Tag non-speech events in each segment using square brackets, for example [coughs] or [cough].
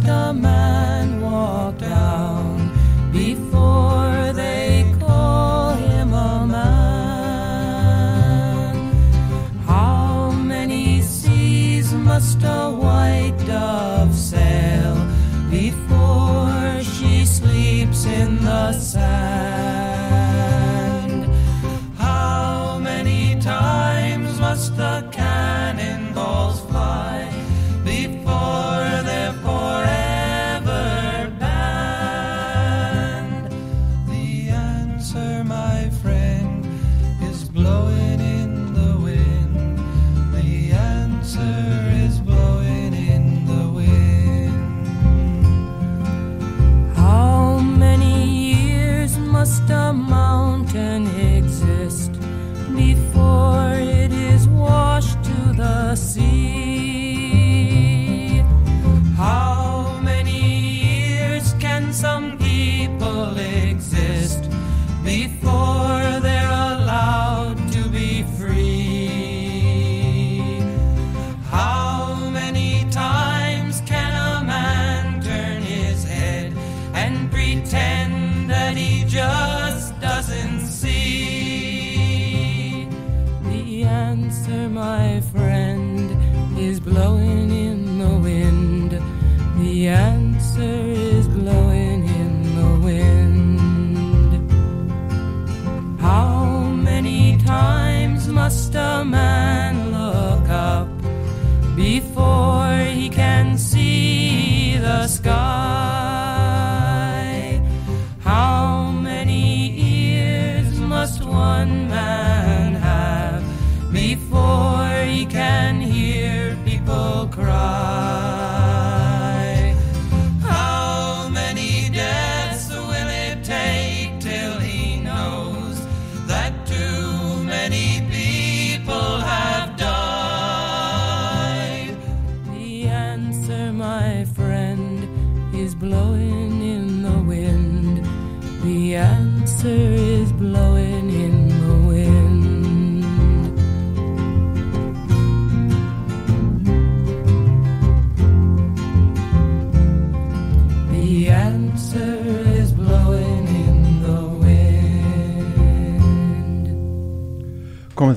Must a man walk down before they call him a man? How many seas must a white dove sail before she sleeps in the sand?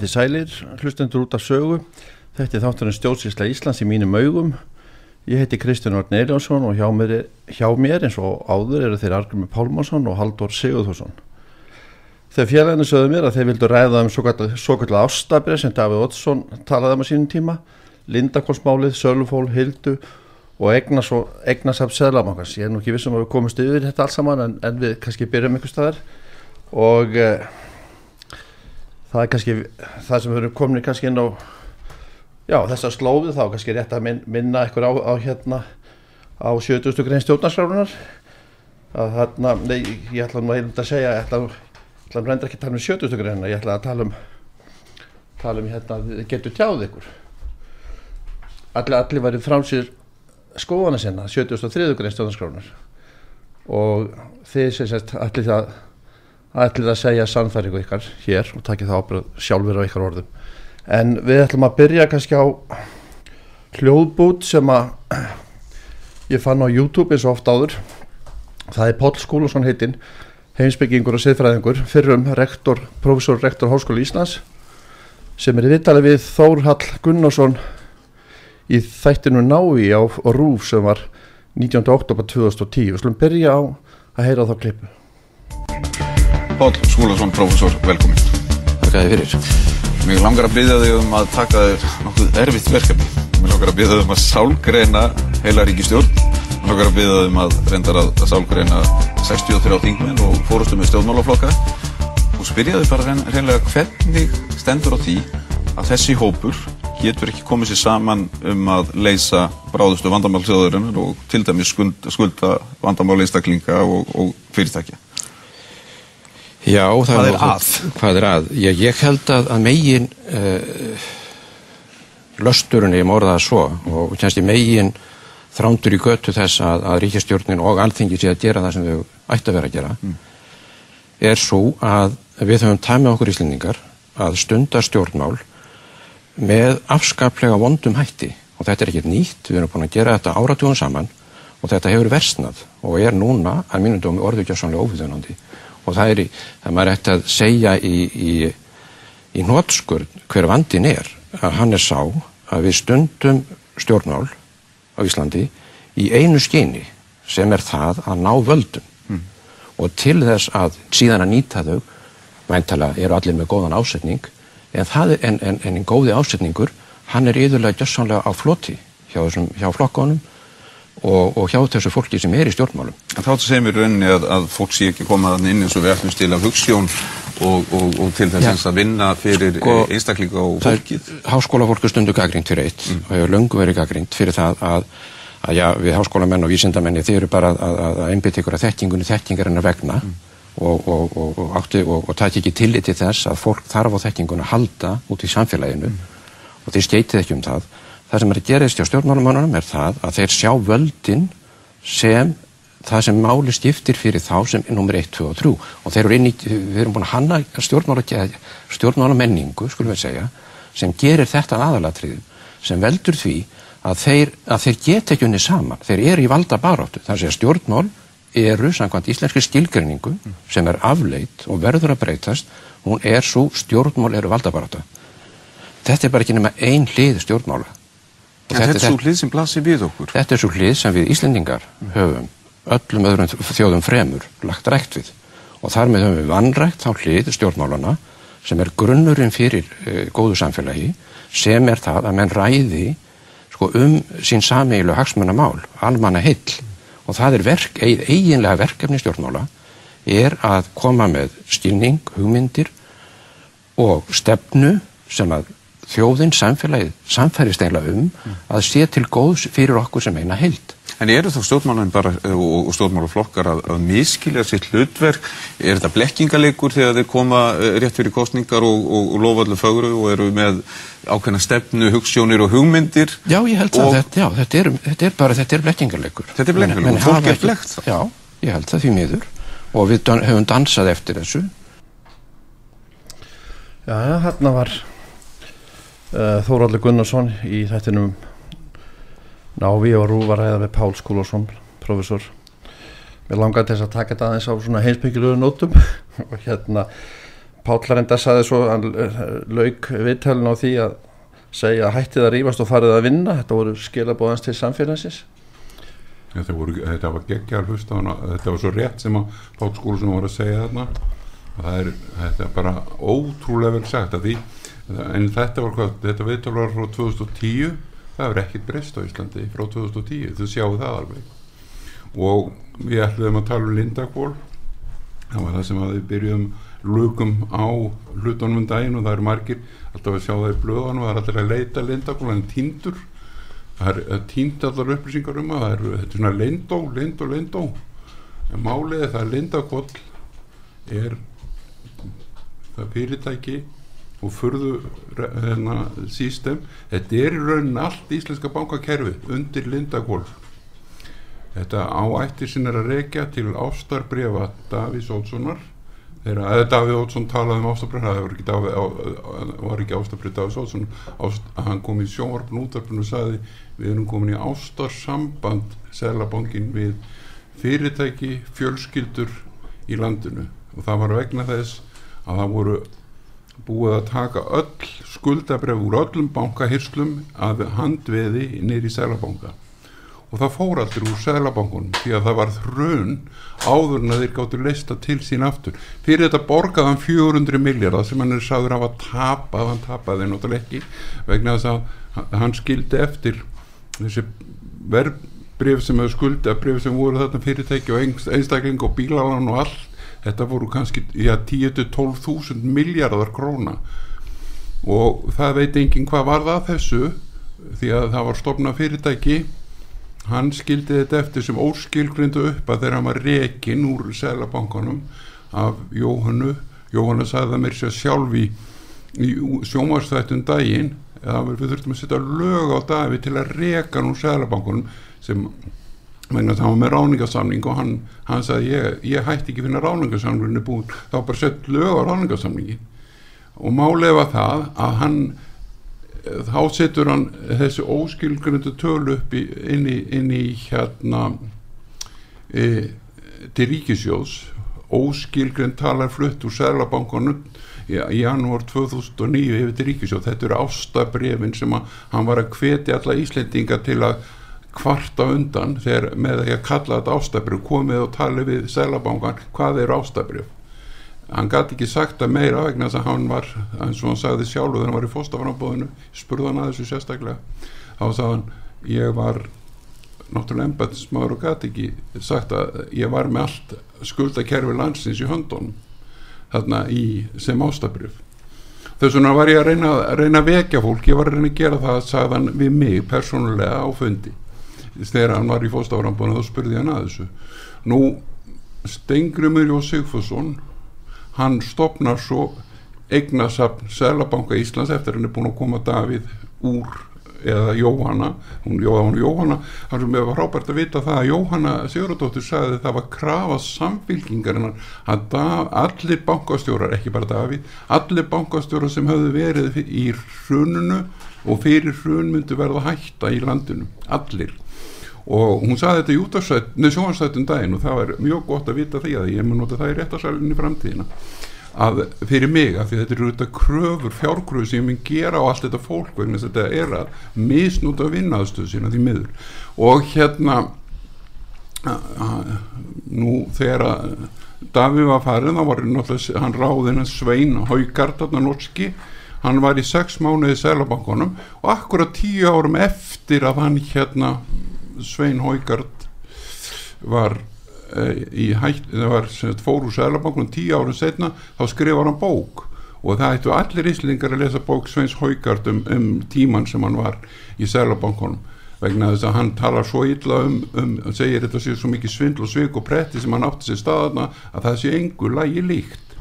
Þið sælir, hlustendur út af sögu. Þetta er þátturinn stjórnsýsla Íslands í mínum augum. Ég heiti Kristján Orn Eiljánsson og hjá mér, hjá mér eins og áður eru þeir Argrimi Pálmarsson og Haldur Sigurðursson. Þegar félaginu sögðu mér að þeir vildu ræða um svo kallar ástabrið sem Davíð Oddsson talaði um á sínum tíma, Lindakonsmálið, Sölufól, Hildu og eignasafn Seðlabankars. Ég er nú ekki vissum að við komumst yfir þetta alls saman en, en við kannski byrjum ykkur staðar og uh, það er kannski það sem erum komin kannski inn á já, þessa slóðu þá kannski rétt að min- minna ykkur á, á hérna á 70. grein stjórnarskrárunar að þarna, nei, ég ætla nú að segja ég ætla, að reynda ekki að tala um 70. greina ég ætla að tala um tala um hérna að þið getur tjáð ykkur allir, allir væri frá sér skoðana sinna 73. grein stjórnarskrárunar og þið sem sett allir það ætlið að segja sannfæringu ykkar hér og takið það ábyrð sjálfur á ykkar orðum. En við ætlum að byrja kannski á hljóðbút sem að [clears throat] ég fann á YouTube eins og oft áður. Það er Páll Skúlusson heitinn heimsbyggingur og siðfræðingur fyrrum rektor, professor rektor Háskóla Íslands sem er í vittali við Þórhall Gunnarsson í þættinu Nái á, Rúf sem var 19. oktober 2010 við slum byrja á að heyra þá klippu Páll Skúlason, professor, velkomin. Þakka þið fyrir. Mér langar að byrja þig um að taka þér nokkuð erfitt verkefni. Mér langar að byrja þig um að sálgreina heila ríkistjórn. Mér langar að byrja þig um að reyndar að, að sálgreina 63 þingmenn og fórustu með stjórnmálaflokka. Og og spyrjaði bara reyn- reynlega hvernig stendur á því að þessi hópur getur ekki komið sér saman um að leysa bráðustu vandamál þjóðurinnar og til dæmis skuld, skulda vandamál einstaklinga og, og fyrirtækja. Já, það Hvað er að? Hvað er að? Ég, ég held að, að megin uh, lösturinn, ég morða það svo og kannski megin þrándur í götu þess að, að ríkistjórnin og alþingi sé að gera það sem þau ætti að vera að gera er svo að við höfum tæmið okkur íslendingar að stunda stjórnmál með afskaplega vondum hætti og þetta er ekkert nýtt, við erum búin að gera þetta áratugum saman og þetta hefur versnað og er núna að mínum dómi orðu gjössanlega ófyðunandi og það er, í, það maður ætti að segja í, í, í nótskurð hver vandin er að hann er sá að við stundum stjórnmál á Íslandi í einu skyni sem er það að ná völdum. Og til þess að síðan að nýta þau væntalega eru allir með góðan ásetning en, það, er- en, en, en góði ásetningur hann er yfirlega gjössanlega á floti hjá, hjá flokkonum og, og hjá þessu fólki sem er í stjórnmálum. Þá segir mér rauninni að, að fólk sé ekki koma þannig inn eins og við ætlum til af hugssjón og, og, og til þess eins að vinna fyrir Sko, einstaklinga og fólkið. háskólafólk er stundu gaggrínt fyrir eitt. Og hefur löngu verið gaggrínt fyrir það að, að já, við háskólamenn og vísindamenni þið eru bara að, að, að einbytta ykkur að þekkingunni þekkingarinnar vegna og, og, og, og, átti, og, og taki ekki tillit til þess að fólk þarf á þekkingunni að halda út í samfélaginu og þið skeitið ekki um það það sem er að gerast hjá stjórnmálumannunum er það að þeir sjá völdin sem það sem máli skiptir fyrir þá sem er nummer 1, 2 og 3 og þeir eru inn í, við erum búin að hanna stjórnmála, stjórnmála skulum við segja, sem gerir þetta aðalatriðum, sem veldur því að þeir, að þeir geta ekki unni saman, þeir eru í valda baráttu, þannig að stjórnmál eru, samkvæmt íslenski skilgreiningu, sem er afleit og verður að breytast, hún er svo stjórnmál eru valda baráttu. Þetta er bara ekki nema ein hlið stjórnmála. En þetta er svo hlið sem blasir við okkur. Þetta er svo hlið sem við Íslendingar höfum öllum öðrum þjóðum fremur lagt rækt við. Og þar með höfum við vannrækt þá hlið stjórnmálana sem er grunnurinn fyrir uh, góðu samfélagi sem er það að menn ræði sko, um sín sameigilu hagsmunamál, almanna heill og það er verk, eig- eiginlega verkefni stjórnmála er að koma með skilning, hugmyndir og stefnu sem að þjóðin, samfélagið, samfærist eiginlega um að sé til góðs fyrir okkur sem eina heild. En eru þá stjórnmálinn bara eh, og, og stjórnmálaflokkar að, að miskilja sitt hlutverk? Er þetta blekkingaleikur þegar þeir koma eh, rétt fyrir kostningar og, og, og lofa allir fögru og eru með ákveðna stefnu, hugssjónir og hugmyndir? Já, ég held Og- að þetta, já, þetta er, þetta er bara, þetta er blekkingarleikur. Þetta er blekkingarleikur, Menn- menn fólk er blekkt þá. Já, ég held það því miður og við dan, höfum dansað eftir þessu. Já, hérna var Þóraldur Gunnarsson í þættinum Návi og Rúf að ræða við Pál Skúlason, professor. Mér langaði til þess að taka þetta aðeins á svona heimsbyggilegu nótum [laughs] og hérna Pál reynda saði svo, uh, lauk viðtælun á því að segja að hættið að rífast og farið að vinna, þetta voru skilabóðans til samfélagsins. Þetta, voru, þetta var geggja að hlusta þetta var svo rétt sem að Páll Skúlsson var að segja þarna og það er, þetta er bara ótrúlega vel sagt að því en þetta var hvað, þetta viðtal var frá 2010 það er ekkert breyst á Íslandi frá 2010, þau sjáu það alveg. Og við ætluðum að tala um Lindakból það var það sem að við byrjuðum lukum á hlutunum um daginn og það eru margir alltaf að sjá það í blöðan og það er allir að leita Lindakból en týndur það er týnd allar upplýsingar um að það er, þetta er svona lindó, lindó, lindó. En málið er það að lindakvoll er það fyrirtæki og furðu hérna, system. Þetta er í raunin allt íslenska bankakerfi undir lindakvoll þetta áættir sinna er að rekja til ástarbrifa Davís Ótssonar þegar að Davíð Ótsson talaði um ástarbrif það var ekki, Davíð, á, var ekki ástarbrif Davís Ótsson ást, hann kom í sjónvarpun útarpun og sagði við erum komin í ástarsamband selabankin við fyrirtæki fjölskyldur í landinu. Og það var vegna þess að það voru búið að taka öll skuldabref úr öllum bankahyrslum að handveði nýri selabanka og það fór allir úr Sælabankunum því að það var hrun áður en að þeir gáttu leista til sín aftur. Fyrir þetta borgaði hann 400 miljardar sem hann er sagður af að tapa hann tapaði náttúrulega ekki vegna þess að hann skildi eftir þessi verðbrif sem hefur skulda brif sem voru þarna fyrirtæki og einstakling og bílalan og allt þetta voru kannski já, 10-12.000 miljardar króna. Og það veit enginn hvað var það þessu því að það var stopna fyrirtæki. Hann skildi þetta eftir sem óskilgrindu upp að hann var rekin úr selabankanum af Jóhannu Jóhannu sagði það mér sér sjálf í, í sjómarstættun daginn að við þurftum að setja lög á Davi til að reka nú selabankunum sem vegna það var með ráningasamning og hann, hann sagði ég, ég hætti ekki finna ráningasamningin er búin þá bara sett lög á ráningasamningin og málega það að hann þá setur hann þessi óskilgrundu tölu upp í, inn, í, inn í hérna e, til ríkisjós óskilgrund talar flutt úr Sælabankunum í janúar 2009 yfir til ríkisjóð þetta eru ástabrefin sem að hann var að hvetja alla Íslendinga til að kvarta undan þegar með að kalla þetta ástabref komið og tala við Sælabankan hvað er ástabref hann gæti ekki sagt að meira vegna þess að hann var eins og hann sagði sjálf þegar hann var í fóstaframbóðinu spurði hann að þessu sérstaklega. Þá sagði hann ég var náttúrulega embatismadur og gæti ekki sagt að ég var með allt skuldakerfi landsins í höndunum þarna í sem ástabrif þess vegna var ég að reyna, að reyna að vekja fólk. Ég var að reyna að gera það sagðan við mig persónulega á fundi þegar hann var í fóstaframbóðinu þá spurði hann að þessu. Nú Stengrumur Jó Sigfusson hann stopnar svo eignasafn Sælabanka Íslands eftir hann er búin að koma Davíð úr eða Jóhanna hún Jóhanna, Jóhanna þar sem við var frábært að vita það að Jóhanna Sigurðardóttir sagði það var krafa samfylkingar að allir bankastjórar, ekki bara Davíð allir bankastjórar sem höfðu verið í hrununu og fyrir hrun myndi verða hætta í landinu. Allir og hún saði þetta í útastættinu sjónastættun daginn og það var mjög gott að vita því að ég mun nota það í réttarsælunni í framtíðina. Að fyrir mig að því þetta eru þetta kröfur, fjárkröfur sem ég mun gera á allt þetta fólk vegna þetta er að misnúta vinnaðstöðu sína því miður. Og hérna nú þegar að Davíð var farin þá var hann ráðinn að Svein Haugardarna norski hann var í sex mánuði í Sælabankonum og akkurat tíu árum eftir að hann hérna Svein Hóigard var uh, í hætt, það var fór úr Sælabankunum tíu árið setna þá skrifar hann bók. Og það ættu allir íslingar að lesa bók Sveins Hóigard um, um tíman sem hann var í Sælabankunum vegna þess að hann talar svo illa um, um segir þetta sé svo mikið svindl og svik og pretti sem hann átti sér staðarna að það sé engur lagi líkt.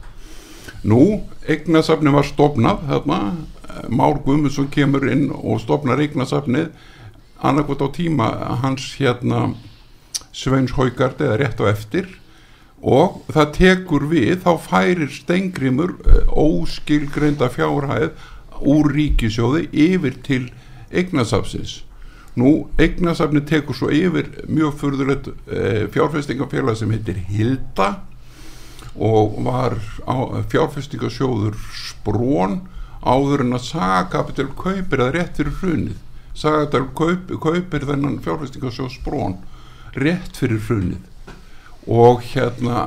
Nú, eignasafni var stopnað þarna, Már Guðmundsson kemur inn og stopnar eignasafnið annarkot á tíma hans hérna Sveins Haugard eða rétt á eftir. Og það tekur við þá færir stengrimur óskilgreinda fjárhæð úr ríkisjóði yfir til eignasafsins nú eignasafni tekur svo yfir mjög fyrðulegt e, fjárfestingafélag sem heitir Hilda og var fjárfestingasjóður Sprón áður en að Sagakapital kaupir að rétt fyrir hrunið Sagadal kaup, kaupir þennan fjárfestingasjós brón rétt fyrir hrunið. Og hérna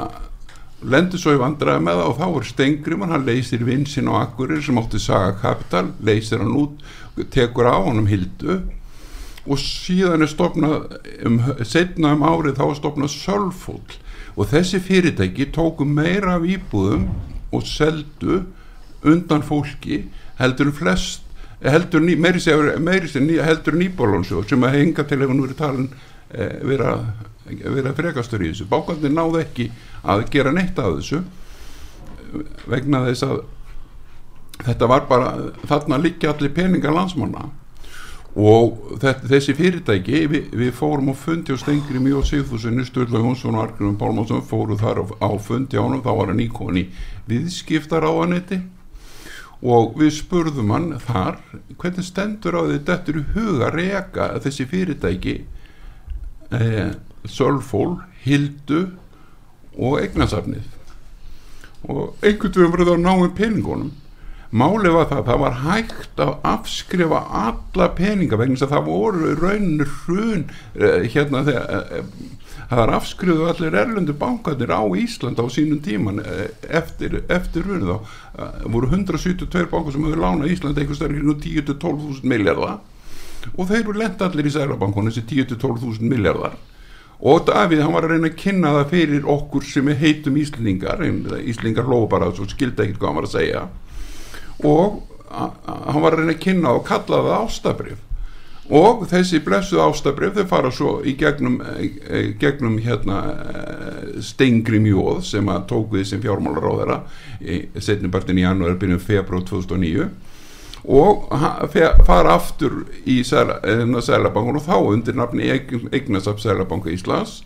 lendur svo í vandræði með það og þá er Stengriman, hann leysir vinsin á Akkurir sem átti Saga Capital, leysir hann út tekur á honum hildu. Og síðan er stopnað um, setna um árið þá er stopnað Sölfól og þessi fyrirtæki tóku meira af íbúðum og seldu undan fólki heldur flest heldur ný, meiri sem heldur nýbólónsjóð sem að henga til ef hann verið talin eh, vera, vera frekastur í þessu. Bákvæmdi náðu ekki að gera neitt af þessu vegna þess að þetta var bara þarna líka allir peningar landsmanna. Og þessi fyrirtæki við, við fórum á fundi á Stengri mjög síðfúsinni Sturla Jónsson og Argrun Pálmarsson fóru þar á, fundi ánum þá var hann íkoni viðskiptar á hann eitthvað og við spurðum hann þar hvernig stendur á því þetta eru huga reyka þessi fyrirtæki eh, Sölfól, Hildu og Egnarsafnið og einhvern veginn verður það að ná um peningunum. Málið var það, það var hægt að afskrifa alla peninga vegna þess að það voru raunir hrun eh, hérna þegar eh, það var afskrifuð allir erlendu bankanir á Ísland á sínum tíman eh, eftir, eftir hrun þá. Voru 172 bankar sem hefur lánað Ísland einhvers stærri 10-12.000 miljardar og þeir voru lent allir í sælabankunum þessi 10-12.000 miljardar og Davíð hann var að reyna að kynna það fyrir okkur sem er heitum Íslingar Íslingar hlóðu bara svo skildi ekkert hvað hann var að segja. Og hann var að reyna að kynna og kalla það ástabrif og þessi blessuð ástabrif þau fara svo í gegnum, eh, eh, gegnum hérna Stengri Mjóð sem að tók við sem fjármálar á þeirra setnibartin í janúar byrjum februar 2009 og fara aftur í Sælabangun og þá undir nafni Eignasaf Sælabanka Íslands.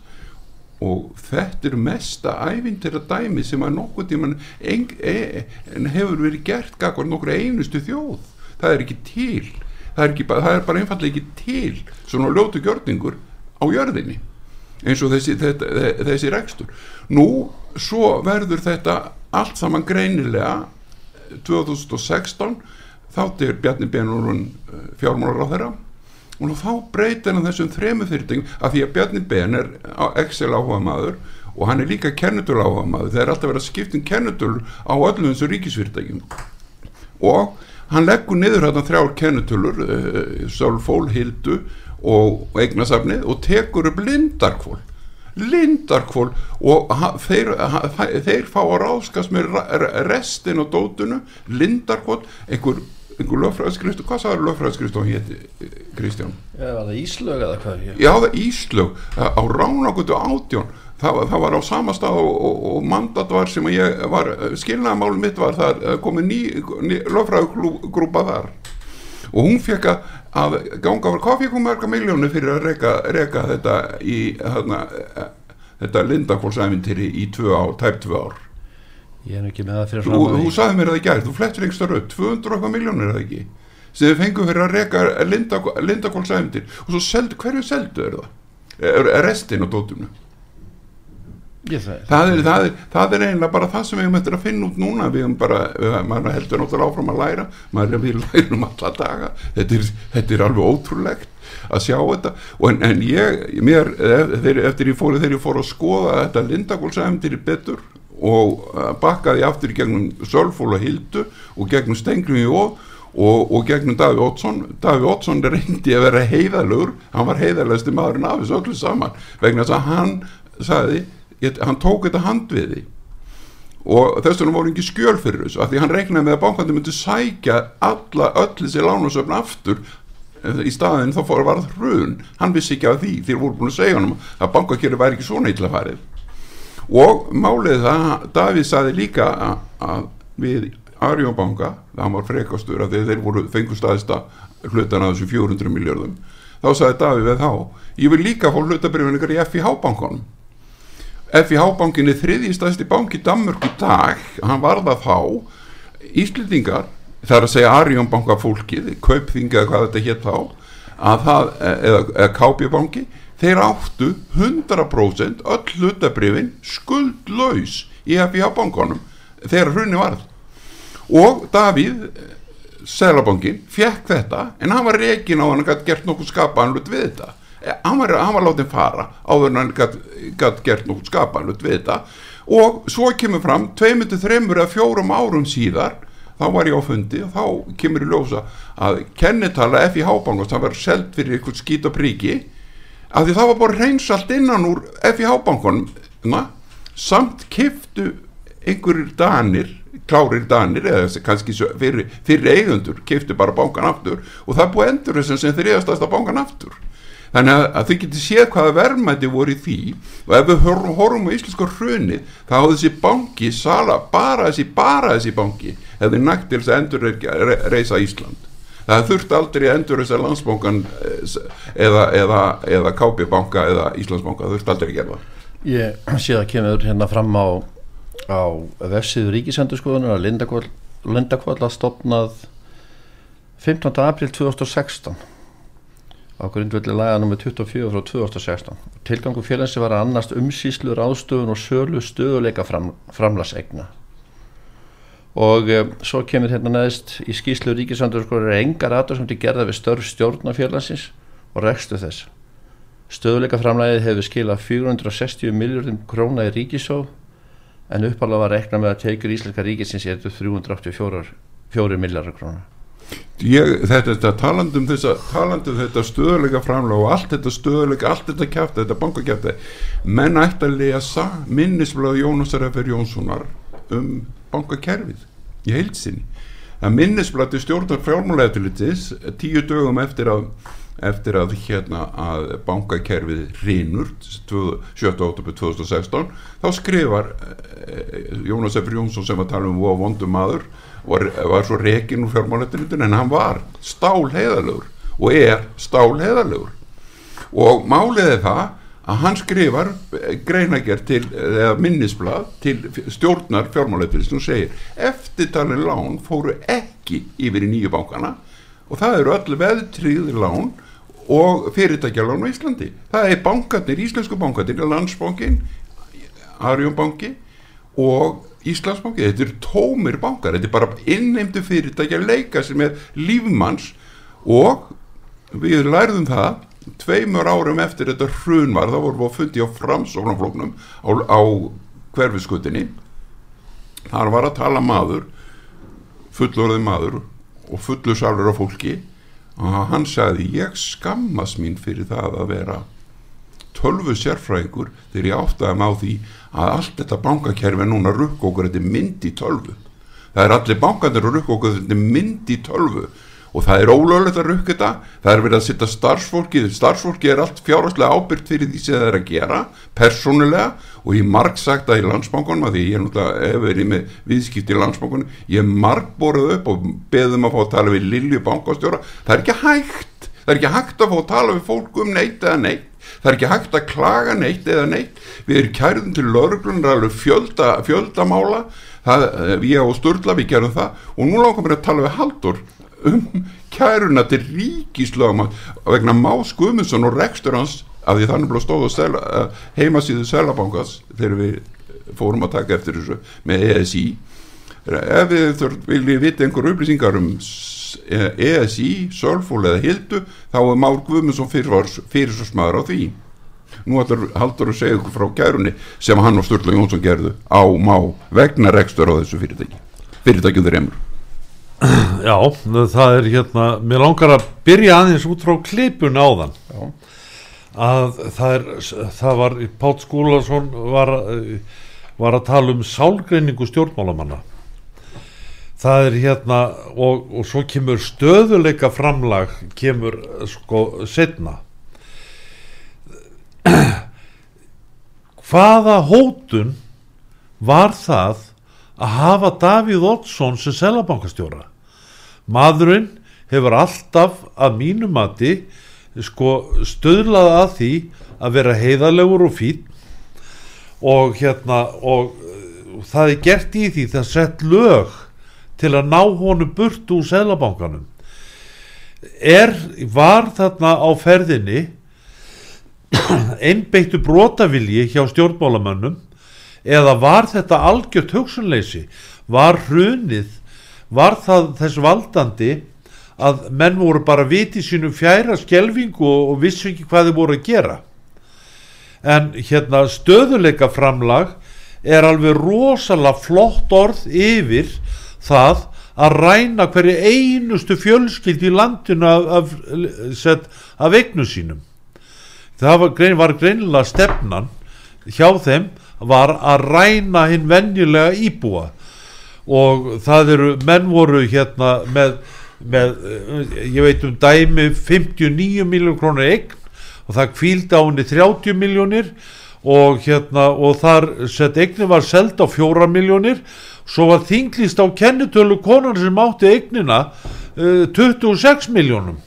Og þetta er mesta ævintir að dæmi sem að nokkuð tíman eng, e, hefur verið gert gagvar nokkur einustu þjóð. Það er ekki til það er, bara- það er bara einfallega ekki til svona ljótu gjörningur á jörðinni eins og þessi, þetta, þe- þessi rekstur. Nú svo verður þetta allt saman greinilega 2016 þátt er Bjarni Benurun fjármálar á þeirra og þá breytir hann þessum þremu fyrirtækjum af því að Bjarni Ben er Excel áhuga maður og hann er líka kennutölu áhuga maður þeir er alltaf verið að skipta um kennutölu á öllum þessu ríkisfyrirtækjum. Og hann leggur niður hérna þrjár kennutölur uh, Sölfól, Hildu og eignasafnið og tekur upp lindarkvól lindarkvól og þeir, þeir fá að ráðskast með restin og dótunu lindarkvól einhver, einhver lögfræðskristu hvað sagður lögfræðskristu hann héti Kristján? Já, það Íslög eða hvað? Já, það er Íslög á Ránagutu átjón það það var á sama stað og, og, og mandat var sem ég var skilnaðamálum mitt var það eh, komið ný, ný lögfræðugrúpa þar. Og hún fekk að- ganga var, hvað fekk hún marga miljónu fyrir að reka, reka þetta í þarna, eh, þetta lindakvólsæmintýri í tvö ár, tæp tvö ár? Ég er ekki með það fyrir fram að þú sagði mér það í gær, þú flettir einhver starf upp 200 og eitthvað miljónir er það ekki? Sem þið fengu fyrir að reka lindakvólsæmintýr og svo seldu, hverju seldu er það? Restin á dótumnu Ég það það er, það, er, það er eiginlega bara það sem við höfum eftir að finna út núna. Við höfum bara, maður heldur náttúrulega áfram að læra. Maður er við lærum alla daga. Þetta er, þetta er alveg ótrúlegt að sjá þetta. En, en ég, mér, eftir, eftir ég fór þegar ég fór að skoða þetta lindagólsæfndir betur og uh, bakkaði aftur í gegnum Sölfól og Hildu og gegnum Stengri og Og, og gegnum Daví Ótsson Daví Ótsson reyndi að vera heiðalögur hann var heiðalegsti maðurinn af þessu öllu saman. Vegna þess að hann sagði, ég, hann tók þetta handviði. Og þess vegna voru ekki skjöl fyrir þessu af því hann reiknaði með að bankandi myndi sækja alla öll þessi lánasöfn aftur. Í staðin þá fór að varð hrun. Hann vissi ekki af því því voru búin að segja hann að bankakjöru væri ekki svona illa farið. Og málið það Davíð saði líka að, að við Arjónbanka, það var frekastur af því að þeir voru fengu staðista hlutan að þessu 400 miljardum þá sagði Davíð við þá, ég vil líka fá hlutabrifinningar í FIH bankanum FIH bankin er þriðji stæðsti bank í Danmörk í dag. Hann var það þá Íslendingar, það er að segja Arjón banka fólkið, kaupþingi eða hvað þetta hétt þá að það, eða, eða KB banki þeir áttu 100% öll hlutabrifin skuldlaus í FIH bankanum þegar hrunni varð. Og Davíð Sælabankin fekk þetta en hann var reikin á hann að gert nokkuð skapanlut við þetta. Eh, hann var, var látið fara áður en hann gætt gert nokkuð skapanlut við þetta. Og svo kemur fram 2-3 eða 4 árum síðar þá var ég á fundi og þá kemur í ljósa að kennitala FIH bankast það var selt fyrir eitthvað skít og príki að því það var bara reyns allt innan úr FIH bankunum samt kiftu einhverjir danir klárir danir eða kannski fyrir, fyrir eigundur kiftu bara bankan aftur og það búið endur þessum sem þriðastasta bankan aftur þannig að, þið getur séð hvaða verðmæti voru í því og ef við horfum, á íslenska hrunið þá hafði þessi banki sala, bara þessi, bara þessi banki hefði nægt til þess að endur re, reysa Ísland það þurfti aldrei endur þess að landsbankan eh, eða, eða, eða KB banka eða Íslandsbanka, það þurfti aldrei að gera Ég sé að kemur hérna fram á, á vefsíðu ríkisendurskoðunar að Lindakvall að stopnað 15. april 2016 á grundvelli laga nr. 24 frá 2016 tilgangu félagsi var að annast umsýslu ráðstöfun og sölu stöðuleika fram, framlasegna og e, svo kemur hérna neðist í skýslu ríkisendurskoðunar er engar aðdur sem til gerða við störf stjórnafélagsins og rekstu þess Stöðuleika framlæðið hefur skilað 460 miljardum króna í ríkisóð en uppalega var rekna með að tekjur íslenska ríkisins er 384 4 miljardar króna. Ég, þetta, þetta talandum þessa talandum þetta stöðuleika framlega og allt þetta stöðuleika, allt þetta kjæfta þetta bankakjæfta, menn ætti að lesa minnisblöð Jónasar F.R. Jónssonar um bankakerfið í heilsinni að minnisblöð til stjórnar fjármálaeftillitis tíu dögum eftir að eftir að hérna að bankakerfið rinur 7. oktober 2016 þá skrifar eh, Jónas F. Jónsson sem að tala um vondum maður var, var svo rekin úr fjármálættinutun en hann var stál heiðalögur og er stál heiðalögur og málið er það að hann skrifar greinager til, eða minnisblad til stjórnar fjármálættinutun og segir eftirtalin lán fóru ekki yfir í nýju bankana og það eru öll veðtriði lán og fyrirtækjalán á Íslandi. Það er bankarnir, íslensku bankarnir landsbankin, Arjónbanki og Íslandsbanki þetta eru tómir bankar, þetta er bara innheimtu fyrirtækja leika sem er lífmanns og við lærðum það tveimur árum eftir þetta hrun var, þá vorum við að fundi á framsóknarflóknum á, á hverfiskutinni þar var að tala maður fullorðið maður og fullu sálur af fólki og hann sagði ég skammast mín fyrir það að vera tölvu sérfræðingur þegar ég áttaði á því að allt þetta bankakerfi er núna rukk okkur þetta er mynd í tölvu. Það er allir bankandir að rukk okkur þetta er mynd í tölvu. Og það er ólögulegt að rukka þetta það er verið að sitta starfsfólki starfsfólki er allt fjárháslega ábyrgt fyrir því sem það er að gera, persónulega og ég marg sagt að í landsbankunum að því ég er náttúrulega hef verið með viðskipt í landsbankunum, ég marg borðið upp og beðum að fá að tala við Lilju bankastjóra, það er ekki hægt það er ekki hægt að fá að tala við fólk um neitt eða neitt, það er ekki hægt að klaga neitt eða neitt, við erum kærðum til lauruglunar alveg fjölda, fjöldamála það, ég og Sturla við gerum það. Og nú langar mér að tala við Haldur um kæruna til ríkislögum vegna Más Guðmundsson og rekstur hans af því þannig blóð stóð sela, heimasíðu Selabankas þegar við fórum að taka eftir þessu með ESI ef við þurfum viljið vita einhver upplýsingar um ESI, Sölfól eða Hildu þá er Már Guðmundsson fyrir, fyrir svo smaður á því. Nú haldur að segja ykkur frá kærunni sem hann og Sturla Jónsson gerðu á Má vegna rekstur á þessu fyrirtæki. Fyrirtækjum þeir emur [clears throat] Já, það er hérna, mér langar að byrja aðeins út frá klipun áðan. Já. að það, er, það var, Pátt Skúlason var, var að tala um sálgreiningu stjórnmálamanna það er hérna og, og svo kemur stöðuleika framlag kemur sko setna [clears throat] hvaða hótun var það að hafa Davíð Oddsson sem selabankastjóra maðurinn hefur alltaf að mínu mati sko stöðlað að því að vera heiðalegur og fín og hérna og uh, það er gert í því það sett lög til að ná honu burt úr selabankanum er, var þarna á ferðinni einbeittu brotavilji hjá stjórnmálamönnum eða var þetta algjört hugsunleysi? Var hrunið var það þess valdandi að menn voru bara viti sínum fjæra skjelvingu og, og vissu ekki hvað þið voru að gera? En hérna stöðuleika framlag er alveg rosalega flott orð yfir það að ræna hverju einustu fjölskyld í landinu af, af, af eignu sínum. Það var, grein, var greinilega stefnan hjá þeim var að ræna hinn venjulega íbúa. Og það eru, menn voru hérna með, með ég veit um dæmi 59 miljón krónur eign og það kvíldi á henni 30 miljónir og hérna og þar sett eignin var seld á 4 miljónir svo var þinglist á kennitölu konar sem átti eignina uh, 26 miljónum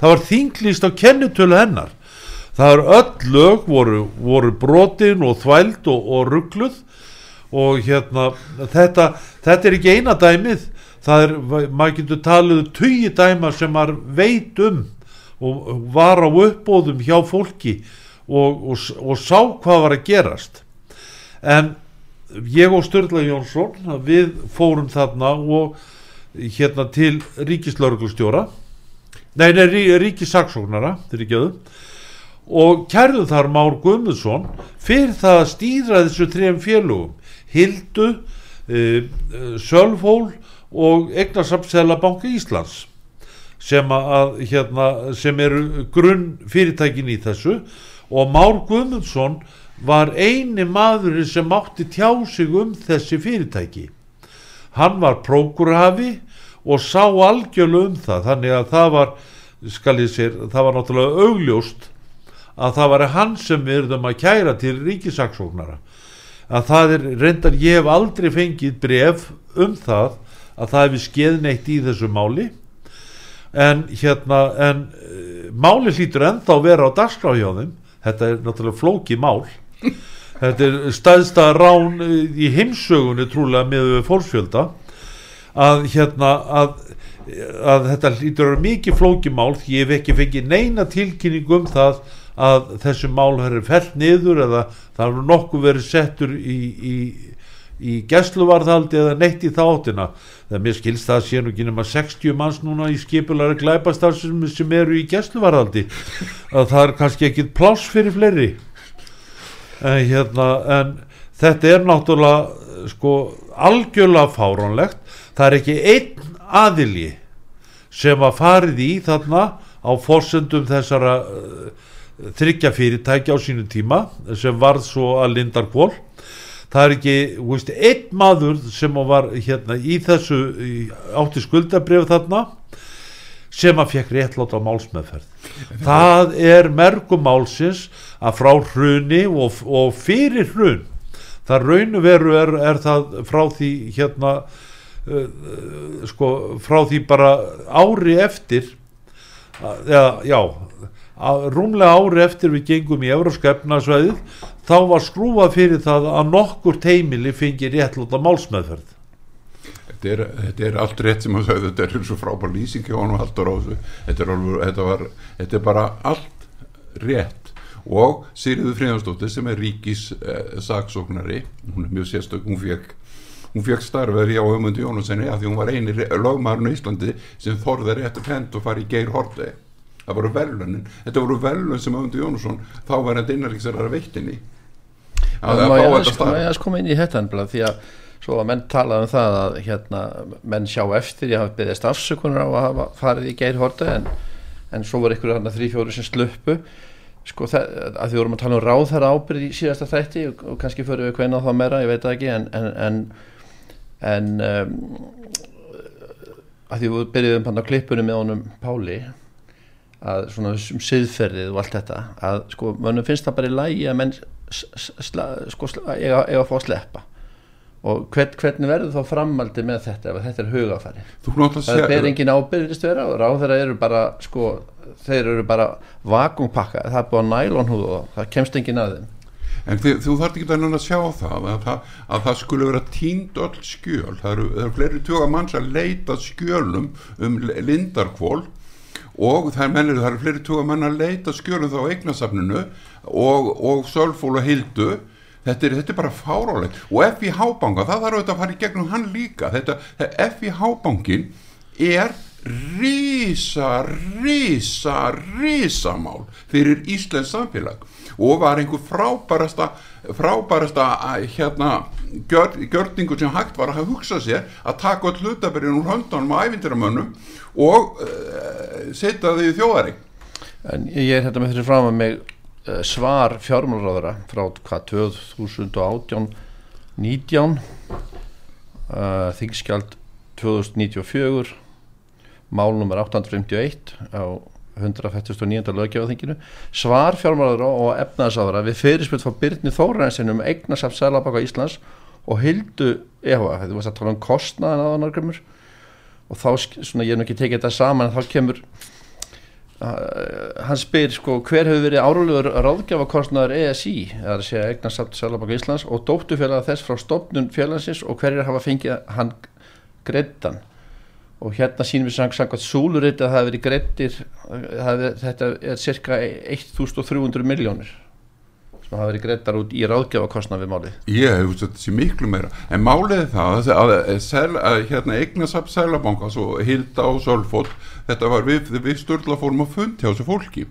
það var þinglist á kennitölu hennar. Það er öll lög voru, voru brotin og þvæld og, og ruggluð og hérna þetta, þetta er ekki eina dæmið. Það er, maður getur talið tugi dæma sem maður veit um og var á uppbóðum hjá fólki og, og, og sá hvað var að gerast. En ég og Sturla Jónsson við fórum þarna og hérna til ríkislauruglustjóra nei, nei, ríkisaksóknara til ríkjaðu og kærðu þar Már Guðmundsson fyrir það að stýra þessu trefn félugum Hildu uh, Sölfól og Egnarsapsela banki Íslands sem, að, hérna, sem eru grunn fyrirtækin í þessu og Már Guðmundsson var eini maðurinn sem átti tjá sig um þessi fyrirtæki. Hann var prókurhafi og sá algjörlega um það. Þannig að það var skal ég sér, það var náttúrulega augljóst að það var hann sem við erum að kæra til ríkisaksóknara að það er reyndar ég hef aldrei fengið bref um það að það hefði skeð neitt í þessu máli. En hérna en uh, máli hlýtur ennþá vera á þeim þetta er náttúrulega flóki mál. Þetta er staðsta rán eh, í heimsögunni trúlega með fólksfjölda að hérna að, að þetta vera mikið flóki mál því ég hef ekki fengið neina tilkynning um það að þessu mál hefur fellt niður eða það hefur nokkuð verið settur í, í, í gæsluvarðhaldi eða neitt í þáttina það mér skilst það að sé nú ekki nema 60 manns núna í skipulari glæpastarfsum sem eru í gæsluvarðhaldi. Að það er kannski ekkit pláss fyrir fleiri. En hérna en þetta er náttúrulega sko algjörlega fáránlegt. Það er ekki einn aðilji sem að farið í þarna á fórsendum þessara uh, þryggja fyrirtækja á sínu tíma sem varð svo að Lindarkvól það er ekki, veist, einn maður sem var hérna í þessu í, átti skuldabrif þarna sem að fekk réttlátt á málsmeðferð. Það er mergum málsins að frá hruni og, og fyrir hrun það raunu veru er, er það frá því hérna uh, uh, sko frá því bara ári eftir eða já að rúmlega ári eftir við gengum í Európska efnarsvæðið þá var skrúað fyrir það að nokkur teimili fengi réttlóta málsmeðferð. Þetta er, þetta er allt rétt sem að sagði, þetta er svo frábær lýsing hjá hann og haldur á þessu þetta er, alveg, þetta, var, þetta er bara allt rétt. Og Sýriður Fríðansdóttir sem er ríkis eh, saksóknari, hún er mjög sérstök hún fekk, hún fekk starfið hjá Ömundi Jónasenni að því hún var eini lögmaðurinn í Íslandi sem þorði rétt að hend og fari í geir horti það voru velunin, þetta voru velun sem Ömundi Jónasson þá var þetta innarriksar veittinni að það fá þetta starf. Má ég að koma inn í þetta ennblad því að svo að menn talað um það að hérna, menn sjá eftir, ég hafa beðist afsökunar á að hafa farið í geirhorta en, en svo var ykkur þarna þrý-fjóri sem sluppu. Sko það, að því vorum að tala um ráð þar ábyrð í síðasta þætti og, og kannski fyrir við hvernig á það meira, ég veit ekki en en, en um, að því við byrjuðum hann á klippunum með honum Páli að svona um siðferðið og allt þetta að sko, mönnum finnst það bara í lægi að menn sko, eiga, eiga að fá að sleppa. Og hvern, hvernig verður þá framaldi með þetta ef þetta er hugafæri það ber engin ábyrðist vera og ráð þeirra eru bara sko, þeir eru bara vakungpakka það er búið á nælonhúð og það kemst engin að þeim. En þið, þú þarf ekki að sjá það að, það að það skulle vera tínd öll skjöl. Það eru, það eru fleiri tjóka manns að leita skjölum um lindarkvól og það er, mennir, það eru fleiri tjóka mann að leita skjölum þá eignasafninu og, og sölfól og hildu. Þetta er, þetta er bara fárálegt og FIH banka, það þarf auðvitað að fara í gegnum hann líka. Þetta, FIH bankin er rísa, rísa, rísa mál fyrir Íslands samfélag. Og var einhver frábærasta frábærasta hérna gjör, gjörningu sem hægt var að hugsa sér að taka all hlutabirinn úr höndunum og ævindiramönnum og uh, setja þau í þjóðari En ég er hérna með þessi fram að mig Eh, svar fjármálráðara frá hvað 2018 19 uh, þingskjald 2094 málnumar 851 á 149. löggefaþinginu svar fjármálráðara og efnaðsáðara við fyrirspilt frá Byrni Þóraðinsen um eignasaft Sælabaka Íslands og hildu eða þetta var að tala um kostnaðan aðanargrymur og þá, svona ég er nú ekki tekið þetta saman þá kemur hann spyr sko hver hefur verið árulegur ráðgjafakostnaður ESI eða að segja eignasamt Sælabaka Íslands og dóttufélag þess frá stopnun félagsins og hverjir hafa fengið hann greittan og hérna sínum við samkvæmt súluritt að það hefur verið greittir þetta er cirka 1300 miljónir sem hafa verið greittar út í ráðgjafakostnað við málið. Ég hef þetta sé miklu meira. En málið það að, að, að, hérna, eignasamt Sælabanka hilda á Sölfótt þetta var við, við störla fórum að fundi á þessu fólki.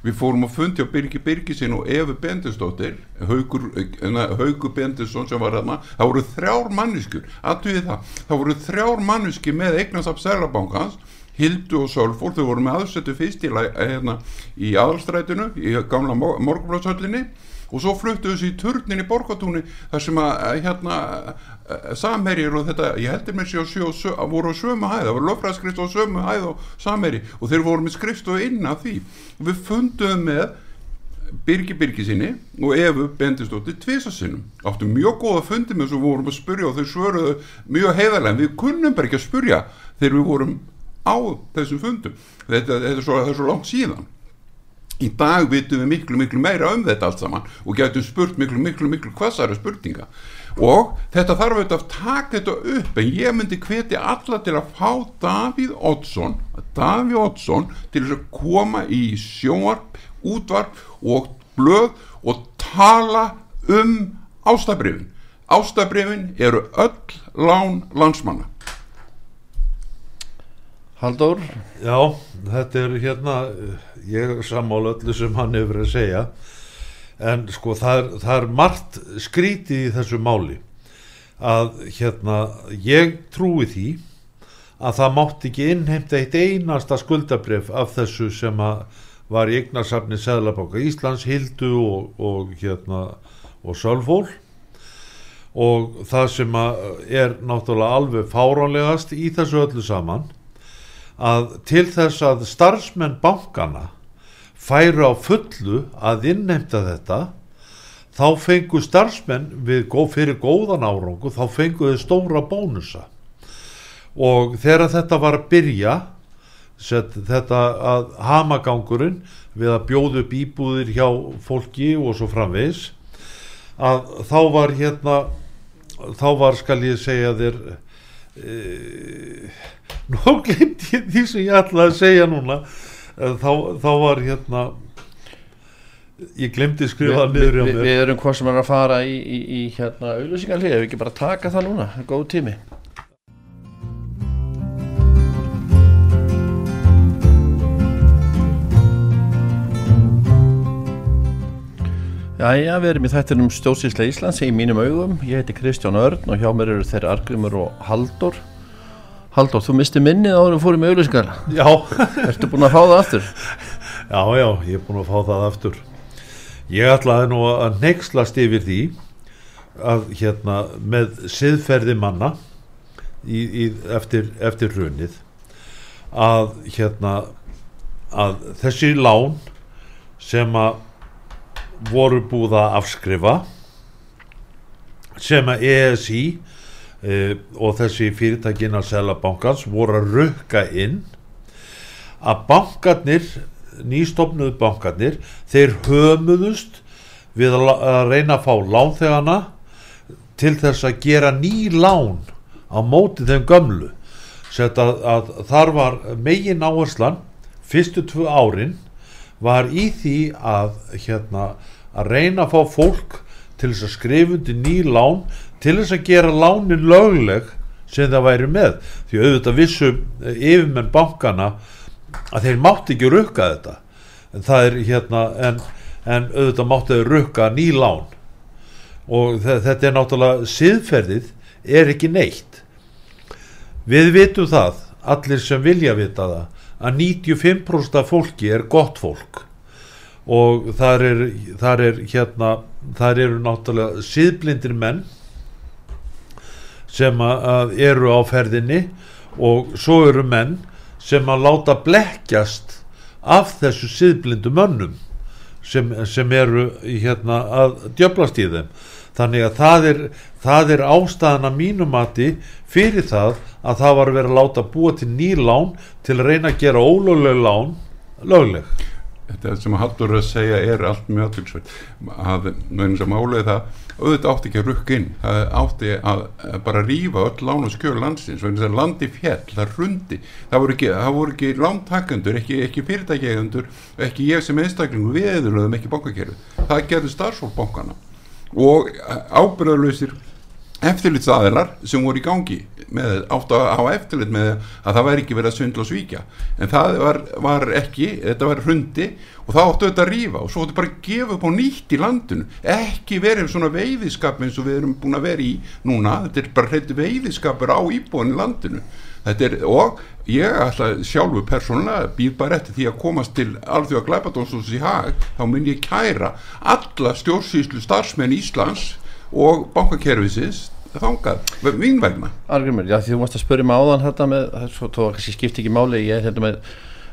Við fórum að fundi á Birgi Birgisinn og Efi Bendistóttir Haugur, Haugur Bendisson sem var hérna það voru þrjár manniskur það, það voru þrjár manniski með eignasaf Sælabankans Hildu og Sölfór, þau voru með aðsettu fyrst í, hérna, í aðalstrætinu í gamla morgunblóðsöllinni og svo fluttuðu þessi í turnin í Borgatúni þar sem að hérna samherjir og þetta, ég heldur mér sjó, að voru á sömu hæð, það voru löffræðskrift á sömu hæð og samherji. Og þeir voru með skrifstofu inn af því. Og við funduðum með Birgi Birgi sinni og Efu Bendistóttir tvisasinnum áttu mjög góða fundi með þessu vorum að spurja og þau svöruðu mjög heiðarlega. En við kunnum bara ekki að spurja þegar við vorum á þessum fundum. Þetta, þetta er, svo, svo langt síðan í dag vitum við miklu miklu meira um þetta allt saman og getum spurt miklu miklu miklu hvassara spurninga. Og þetta þarf auðvitað að taka þetta upp en ég myndi hvetja alla til að fá Davíð Oddsson Davíð Oddsson til að koma í sjónvarp, útvarp og blöð og tala um ástabrifin. Ástabrifin eru öll lán landsmanna Halldór, Já, þetta er hérna, ég er sammála öllu sem hann hefur verið að segja, en sko það er, það er margt skrítið í þessu máli að hérna, ég trúi því að það mátti ekki innheimta eitt einasta skuldabref af þessu sem að var í eignarsafni Seðlabanka Íslands, Hildu og, og hérna og Sölfól og það sem er náttúrulega alveg fáránlegast í þessu öllu saman að til þess að starfsmenn bankana færu á fullu að innheimta þetta þá fengu starfsmenn við, gó- fyrir góðan árangu þá fengu þau stóra bónusa. Og þegar þetta var að byrja set, þetta að hamagangurinn við að bjóða upp íbúðir hjá fólki og svo framvegis að þá var hérna þá var skal ég segja þér e, [laughs] nú glemt ég því sem ég ætlaði að segja núna. Eh, þá, þá var hérna ég glemdi að skrifa það við, niður hjá við, mér. við erum hvað sem er að fara í, í, í hérna auðlýsingarlið, ef við ekki bara taka það núna, góð tími Jæja, við erum í þættinum stjórnsýsla Íslands í mínum augum, ég heiti Kristján Örn og hjá mér eru þeirra Argrimur og Halldór. Halldór, þú misti minnið áður við fórum í auðlýsingar já, [laughs] Ertu búin að fá það aftur? já, já, ég er búin að fá það aftur. Ég ætlaði nú að neykslast yfir því að hérna með siðferði manna í, í, eftir, eftir hrunið að hérna að þessi lán sem að voru búið að afskrifa sem að ESI e, og þessi fyrirtækin að selja bankans voru að rukka inn að bankarnir nýstofnuðu bankarnir þeir hömuðust við að, reyna að fá lánþegana til þess að gera ný lán á móti þeim gömlu. Að, að þar var megin áherslan fyrstu tvö árin var í því að hérna að reyna að fá fólk til þess að skrifundi ný lán til þess að gera lánin lögleg sem það væri með. Því auðvitað vissu eh, yfirmenn bankana að þeir mátti ekki rukka þetta. En það er hérna en, en auðvitað mátti þau rukka ný lán. Og þe- þetta er náttúrulega siðferðið er ekki neitt. Við vitum það allir sem vilja vita það að 95% af fólki er gott fólk. Og þar er, þar er hérna þar eru náttúrulega síðblindir menn sem að, eru á ferðinni og svo eru menn sem að láta blekkjast af þessu síðblindu mönnum sem, sem eru hérna að djöblast í þeim þannig að það er, það er ástæðan að mínumati fyrir það að það var verið að láta búa til ný lán til að reyna að gera ólögleg lán lögleg. Þetta sem Haldur er að segja er allt mjög aðtilsveit að þess að málega það auðvitað átti ekki að rukka inn. Það átti að að bara rífa öll lán og skjöl landsins þess að landi fjell, það rundi það voru ekki, ekki lántakendur ekki, ekki fyrirtækjegendur, ekki ég sem einstaklingu við eðurlöðum ekki bankakerfi það gerði starfsfólk bankana og ábyrðarlausir eftirlitsaðilar sem voru í gangi með, átt að hafa eftirlit með að það væri ekki verið að svindla og svíkja. En það var, var ekki, þetta var hrundi og það áttu þetta að rífa og svo áttu bara að gefa upp á nýtt í landinu. Ekki verið svona veiðiskap eins og við erum búin að vera í núna, þetta er bara hreitt veiðiskapur á íbúin í landinu er, og ég ætla sjálfur persónulega býð bara eftir því að komast til alþjóða glæpadónsús í hag þá mun ég kæra alla stjórnsýslu starfsmenn Íslands og bankakerfisins þangað, mín vegna. Argrymur, já því þú mást að spyrja mig áðan þetta með, svo tó kannski skipti ekki máli ég er hérna með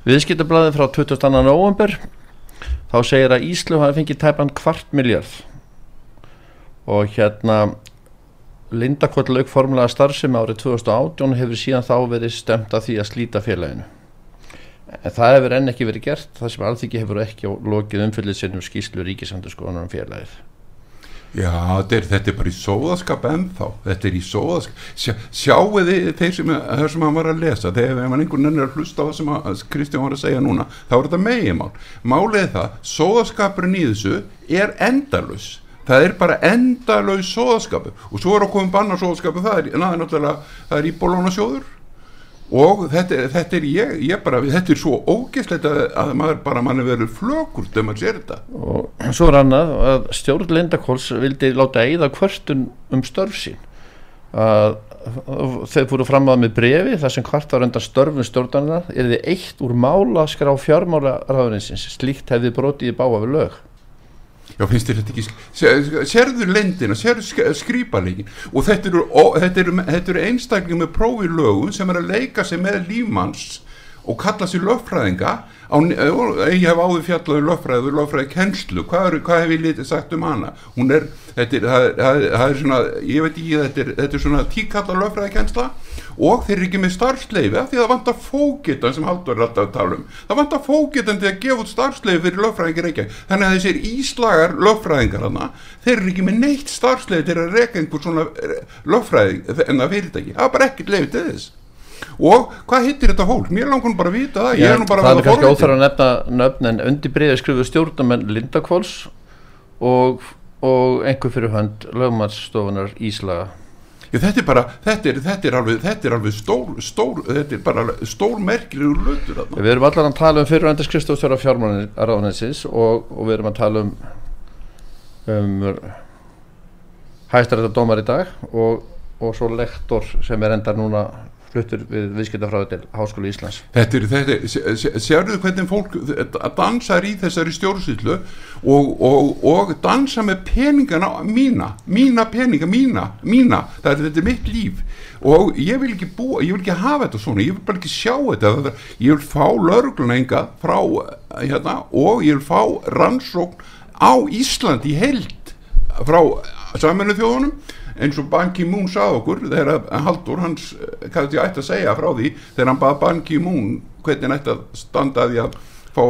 viðskiptablaði frá 22. november þá segir að Íslu hafi fengið tæpan kvart miljard og hérna Lindakvöld lauk formulega starfsemi árið 2018 hefur síðan þá verið stemt að því að slíta félaginu. En það hefur enn ekki verið gert það sem alþyggi hefur ekki lokið umfyllið sinnum skýslu ríkisandurskoðunar um félagið. Já, þetta er, þetta er bara í sóðaskap ennþá, þetta er í sóðaskap. Sjá, sjáu þið þeir sem, sem hann var að lesa, þegar ef hann einhvern veginn er að hlusta á það sem Kristján var að segja núna þá er þetta megimál, málið það sóðaskapurinn í þessu er endalus, það er bara endalus sóðaskapu og svo er að koma banna sóðaskapu, það það er er íbólóna sjóður og þetta, þetta er ég, ég bara þetta er svo ógeðslegt að, að maður bara mann er verið flökur þegar maður sér þetta. Og svo er annað að stjórn Lindakóls vildi láta eigða kvörtun um störf sín. Að þeir fóru fram að með brefi þar sem hvart var undan störfum stjórnarinnar er þið eitt úr mála skrá fjármála ráðurinsins slíkt hefði brotið í báa við lög Já, finnst þér þetta ekki, sér, sérðu lendina, sérðu skrýparleikin og þetta eru, eru, eru einstaklega með prófi lögum sem er að leika sig með lífmanns og kalla sér lögfræðinga á, ég hef áður fjallaður lögfræðu lögfræði kennslu, hvað, hvað hef ég litið sagt um hana, hún er þetta er, það, það, það er svona, ég veit ekki þetta er, þetta er svona tíkalla lögfræði kennsla og þeir eru ekki með starfsleifi af því það vantar fókitan sem Haldur alltaf að tala um, það vantar fókitan til að gefa út starfsleifi fyrir lögfræðingir ekki þannig að þessir íslagar lögfræðingar hana, þeir eru ekki með neitt starfsleifi til að reyka einhver svona lögfræðing en það fyrirtæki, það er bara ekkert leifið til þess og hvað hittir þetta fólk? Mér langar bara að vita það, ég er nú bara það er kannski óþar að nefna nöfn en undir breiði skrifu stjórnum Lindakváls og, og einhver fyrir hönd lögmannsstofunar Íslaga Já, þetta er bara, þetta er, þetta er alveg, þetta er alveg stór, stór, þetta er bara stór merkilegur lötur þarna. Við erum allar að tala um fyrirvændi skrifstofstjóra fjármálaráðnæsins og, og við erum að tala um, um hæstarættar dómar í dag og, og svo lektor sem er endar núna fluttur við viðskiptafráðu til Háskólu Íslands. Þetta er, þetta sérðu hvernig fólk dansar í þessari stjórnsýtlu og, og, og dansa með peningana mína, mína peninga mína, mína, það er þetta er mitt líf. Og ég vil ekki búa, ég vil ekki hafa þetta svona, ég vil bara ekki sjá þetta. Ég vil fá laurugluna enga frá hérna og ég vil fá rannsókn á Ísland í held frá saminu þjóðunum eins og Ban Ki-moon sað okkur þegar Haldur hans, hvað þetta ég ætti að segja frá því, þegar hann bað Ban Ki-moon hvernig hann ætti að standa því að fá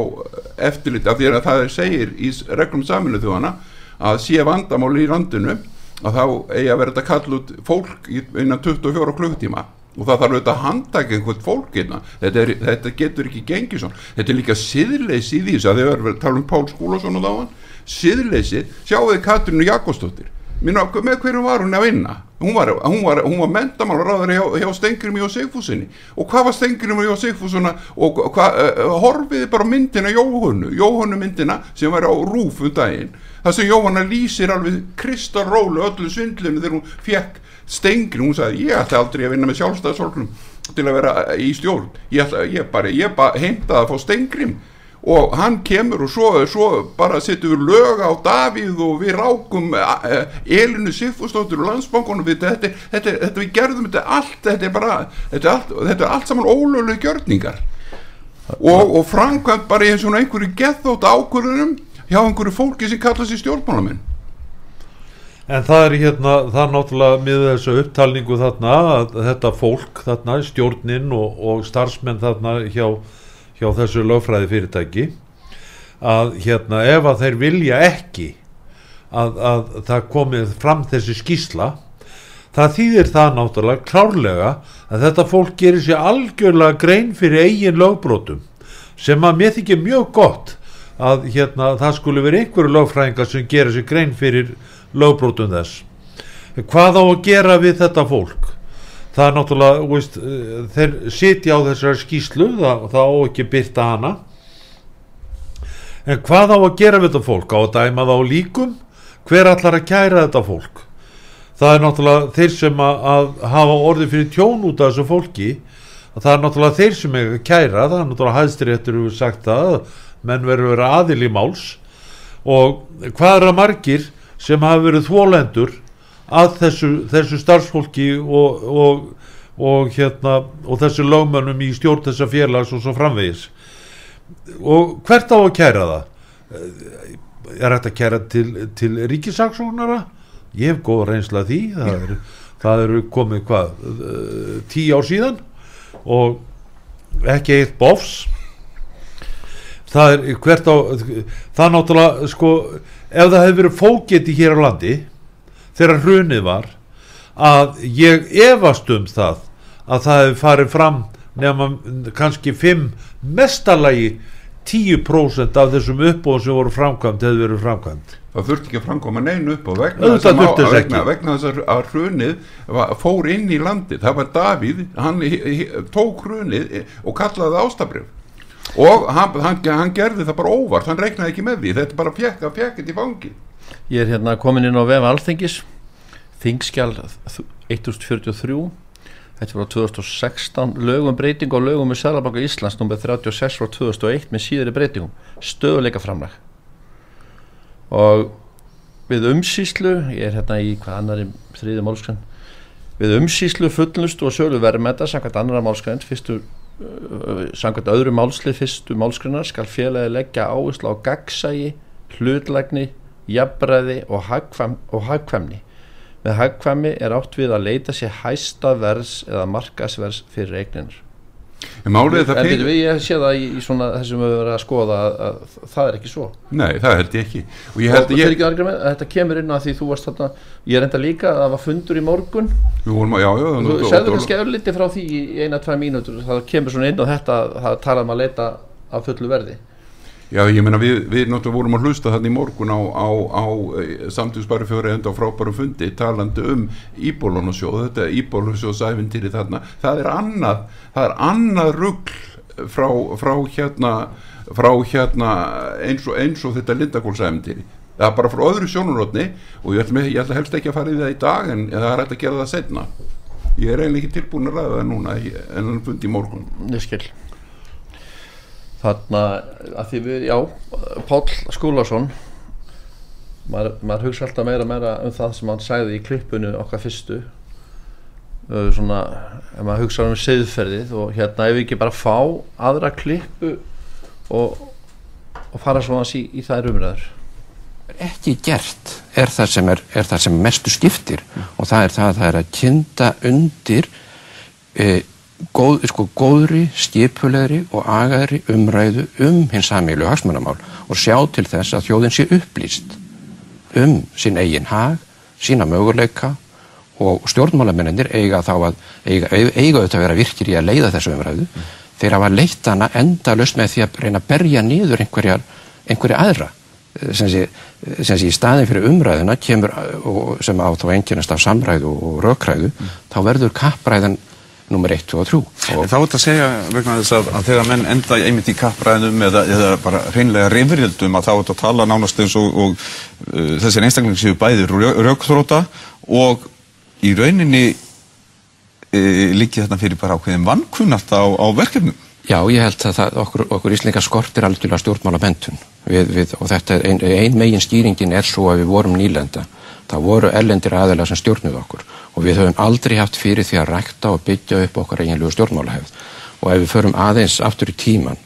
eftirlit af því að það segir í reglum saminu þjóðana að sé vandamáli í landinu að þá eigi að vera þetta kall út fólk innan 24 klukkutíma og það þarf auðvitað að handtaka einhvern fólk hérna. þetta, er, þetta getur ekki gengið svona. Þetta er líka siðleysi í því að þau verður að tala um Pál Skúlason og dáan siðleysi, sjáu þið Katrínu Jakobsdóttir Minna, með hverju var hún að vinna? Hún var, hún var, hún var mentamálaráður hjá, hjá Stengurimi og Sigfúsinni og hvað var Stengurimi og Sigfúsuna og hva, uh, horfiði bara myndina Jóhannu, Jóhannu myndina sem var á rúfum daginn? Það sem Jóhanna lýsir alveg kristalrólu öllu svindlinu þegar hún fekk Stengurimi, hún sagði ég ætla aldrei að vinna með sjálfstæðasolgnum til að vera í stjórn. Ég, ætla, ég bara, ég bara heimtaði að fá Stengurimi og hann kemur og svo, svo bara setjum við lög á Davíð og við rákum e, Elinu Siffustóttur og landsbankunum við þetta, þetta, þetta við gerðum þetta allt þetta er bara, þetta er allt, þetta er allt saman ólöglega gjörningar. Og, og framkvæmt bara eins og einhverju gethótt ákvörðunum hjá einhverju fólki sem kallast í stjórnmálamenn. En það er hérna, það er náttúrulega með þessu upptalningu þarna þetta fólk þarna, stjórnin og, og starfsmenn þarna hjá hjá þessu lögfræði fyrirtæki að hérna ef að þeir vilja ekki að, að það komið fram þessi skísla það þýðir það náttúrulega klárlega að þetta fólk gerir sér algjörlega grein fyrir eigin lögbrótum sem að mér þykir mjög gott að hérna það skulle verið einhverju lögfræðingar sem gerir sér grein fyrir lögbrótum þess. Hvað á að gera við þetta fólk það er náttúrulega, veist, þeir sitja á þessari skýslu það, það á ekki byrta hana. En hvað á að gera við þetta fólk? Á að dæma það á líkum? Hver allar að kæra þetta fólk? Það er náttúrulega þeir sem að, að hafa orði fyrir tjón út af þessu fólki. Það er náttúrulega þeir sem er kæra það er náttúrulega hæðstiréttur hefur sagt að menn verður að vera aðil í máls. Og hvað er að margir sem hafa verið þólendur að þessu, þessu starfsfólki og, og, og hérna og þessu lögmönnum í stjórn þessa félags og svo framvegis. Og hvert á að kæra það? Er hægt að kæra til, til ríkisaksóknara ég hef góð reynsla því. Það eru, það eru komið hvað tíu ár síðan og ekki eitt bofs. Það er hvert á það náttúrulega sko ef það hefur verið fóketi hér á landi þegar hrunið var að ég efast um það að það hefur farið fram nema kannski 5 mestalagi 10% af þessum uppbóðum sem voru framkvæmt hefur verið framkvæmt það þurfti ekki að framkoma neinu upp og vegna vegna, vegna þess að- hrunið fór inn í landið. Það var Davíð, hann tók hrunið og kallaði ástabrif og hann, hann, hann gerði það bara óvart, hann reiknaði ekki með því. Þetta bara fjekk að fjekkit í fangi Ég er hérna komin inn á vef Alþingis Þingskjál 1043 Þetta var á 2016 lögum breyting og lögum með Sælabanka Íslands nr. 36 frá 2001 með síðari breytingum. Stöðuleika framlag og við umsýslu ég er hérna í hvað annari þriði málskræn við umsýslu fullnustu og sölu verðmæta samkvæmt annara málskræn fyrstu samkvæmt öðru málslið fyrstu málskrænar skal félagi leggja áherslu á gagsægi hlutlægni, jafnræði og, hagkvæm, og hagkvæmni. Með hagkvæmni er átt við að leita sér hæsta verðs eða markasverðs fyrir eigninir en málið er það en fyrir- við, ég sé það í, svona þessum við verið að skoða að, að það er ekki svo. Nei, það held ég ekki. Og ég og held það ég, ekki með þetta kemur inn að því þú varst þarna ég enda líka að það var fundur í morgun. Vorum að, já, já, þú og- segður og- kannski örliti frá því í eina, tvær mínútur það kemur svona inn á þetta það talað um að leita af fullu verði Já, ég meina við, við náttúrulega vorum að hlusta þannig í morgun á, á, á samtíðsbæri fjóri enda á frábærum fundi talandi um íbólunasjóð, þetta íbólunasjóðsæfintýri þarna, það er annað, það er annað rugl frá, frá hérna, frá hérna eins og, eins og þetta lindakólsæfintýri. Það er bara frá öðru sjónunrótni og ég ætla, ég ætla helst ekki að fara í það í dag en það er hægt að gera það setna. Ég er eiginlega ekki tilbúin að ræða það núna en hann fundi í morgun. skil þarna að því við, já Páll Skúlason maður, maður hugsa alltaf meira meira um það sem hann sagði í klippunu okkar fyrstu. Svona, ef maður hugsa um seðferðið og hérna ef við ekki bara fá aðra klippu og, og fara svona í, í þær umræður. Ekki gert er það sem, er, er það sem mestu skiptir og það er það, það er að kynda undir e, góð, sko, góðri, skipulegri og agaðri umræðu um hins samílu hagsmunamál og sjá til þess að þjóðin sé upplýst um sinn eigin hag, sína möguleika og stjórnmálamennir eiga þá að eiga, eiga auðvitað að vera virkir í að leiða þessu umræðu. Þeir hafa leitt hana endalust með því að reyna að berja niður einhverja, einhverja aðra. Sem sé, sem sé í staðin fyrir umræðuna kemur og sem á þá enginnast af samræðu og rökræðu þá verður kappræðan nummer 1, 2 og 3 og En þá er þetta að segja vegna þess að, að þegar menn enda einmitt í kappræðum eða, eða bara hreinlega reyfrildum að þá er þetta að tala nánast eins og, og uh, þessir einstaklingar séu bæði raukþróta og í rauninni uh, líki þetta fyrir bara ákveðin vankunnart á, á verkefnum. Já, ég held að það, okkur, okkur íslengar skortir algjörlega stjórnmála mentun við, við, og þetta er ein, ein megin skýringin er svo að við vorum nýlenda það voru ellendir aðeila sem stjórnuð okkur. Og við höfum aldrei haft fyrir því að rækta og byggja upp okkar eiginlegu stjórnmálahefð. Og ef við förum aðeins aftur í tíman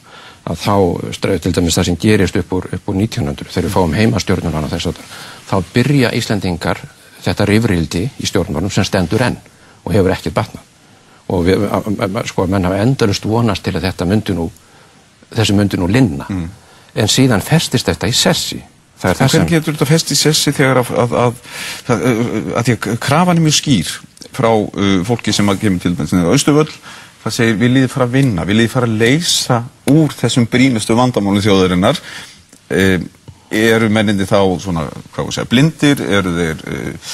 að þá, streif til dæmis það sem gerist upp úr, upp úr 1900 þegar við fáum heimastjórnunana þess að þá byrja Íslandingar þetta rifrildi í stjórnmálum sem stendur enn og hefur ekkert batnað. Og við, sko, menn hafa endalust vonast til að þetta myndi nú þessi myndi nú linna. En síðan festist þetta í sessi það er það sem Hvernig getur þetta fest í sessi þegar að, að, að, að, því að krafan er mjög skýr frá uh, fólki sem að kemur til dæmis niður á Östuvöll það segir líðum fara að vinna, líðum fara að leysa úr þessum brínustu vandamáli þjóðarinnar. Um, eru menninni þá svona, hvað var að segja, blindir? Eru þeir uh,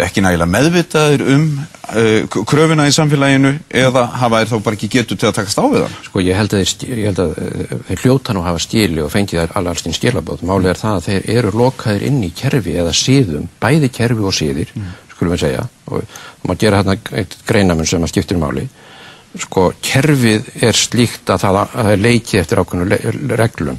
ekki nægilega meðvitaðir um uh, kröfuna í samfélaginu eða hafa þeir þá bara ekki getur til að takast á við hann Sko ég held að þeir, eh, þeir hljóta nú hafa skili og fengið þær allarstinn skilabóð. Málið er það að þeir eru lokaðir inn í kerfi eða síðum, bæði kerfi og síðir, skulum við segja, og maður gera hérna eitt greinamun sem að skiptir máli. sko kerfið er slíkt að það, að það er leikið eftir ákveðinu reglum.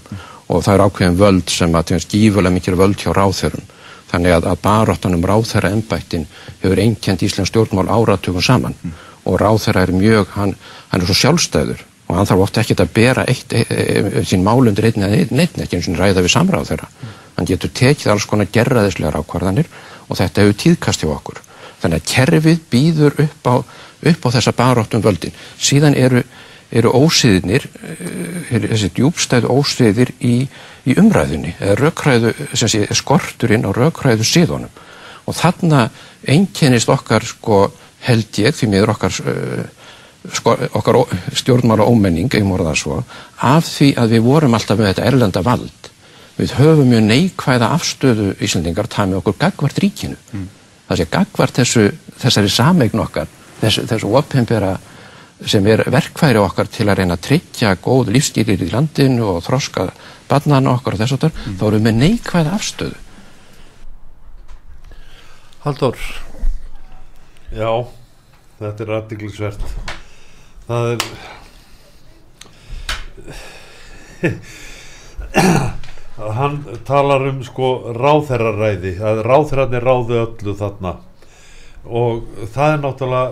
Og það er ákveðin völd sem að það er gífulega mikil völd hjá ráþörum þannig að, að baráttanum ráþæra ennbættin hefur einkend Íslands stjórnmál áratökum saman mm. og ráþæra er mjög, hann, hann er svo sjálfstæður og hann þarf ofta ekkert að bera eitt, e, e, e, sín málundir einn eða neitt, ekki eins og ræða við samráð þeirra. Mm. Hann getur tekið alls konar gerraðislegar ákvarðanir og þetta hefur tíðkast hjá okkur. Þannig að kerfið býður upp á, upp á þessa baráttum völdin. Síðan eru, eru ósiðinir, þessi djúbstæðu ósiðir í í umræðinni rökræðu, sem sé, skorturinn á rökræðu síðunum. Og þarna einkennist okkar sko held ég því miður okkar uh, sko, okkar stjórnmála ómenning, svo af því að við vorum alltaf með þetta erlenda vald. Við höfum mjög neikvæða afstöðu Íslandingar það með okkur gagvart ríkinu. Mm. það sé gagvart þessu, þessari sameign okkar þessu, þessu oppenbera sem er verkfæri okkar til að reyna að tryggja góð lífstílir í landinu og þroska barnana okkar og þess að mm. þá erum við neikvæða afstöðu. Haldur Já, þetta er aðdeglisvert það er að [coughs] hann talar um sko ráþerraræði að ráþerrarnir ráðu öllu þarna. Og það er náttúrulega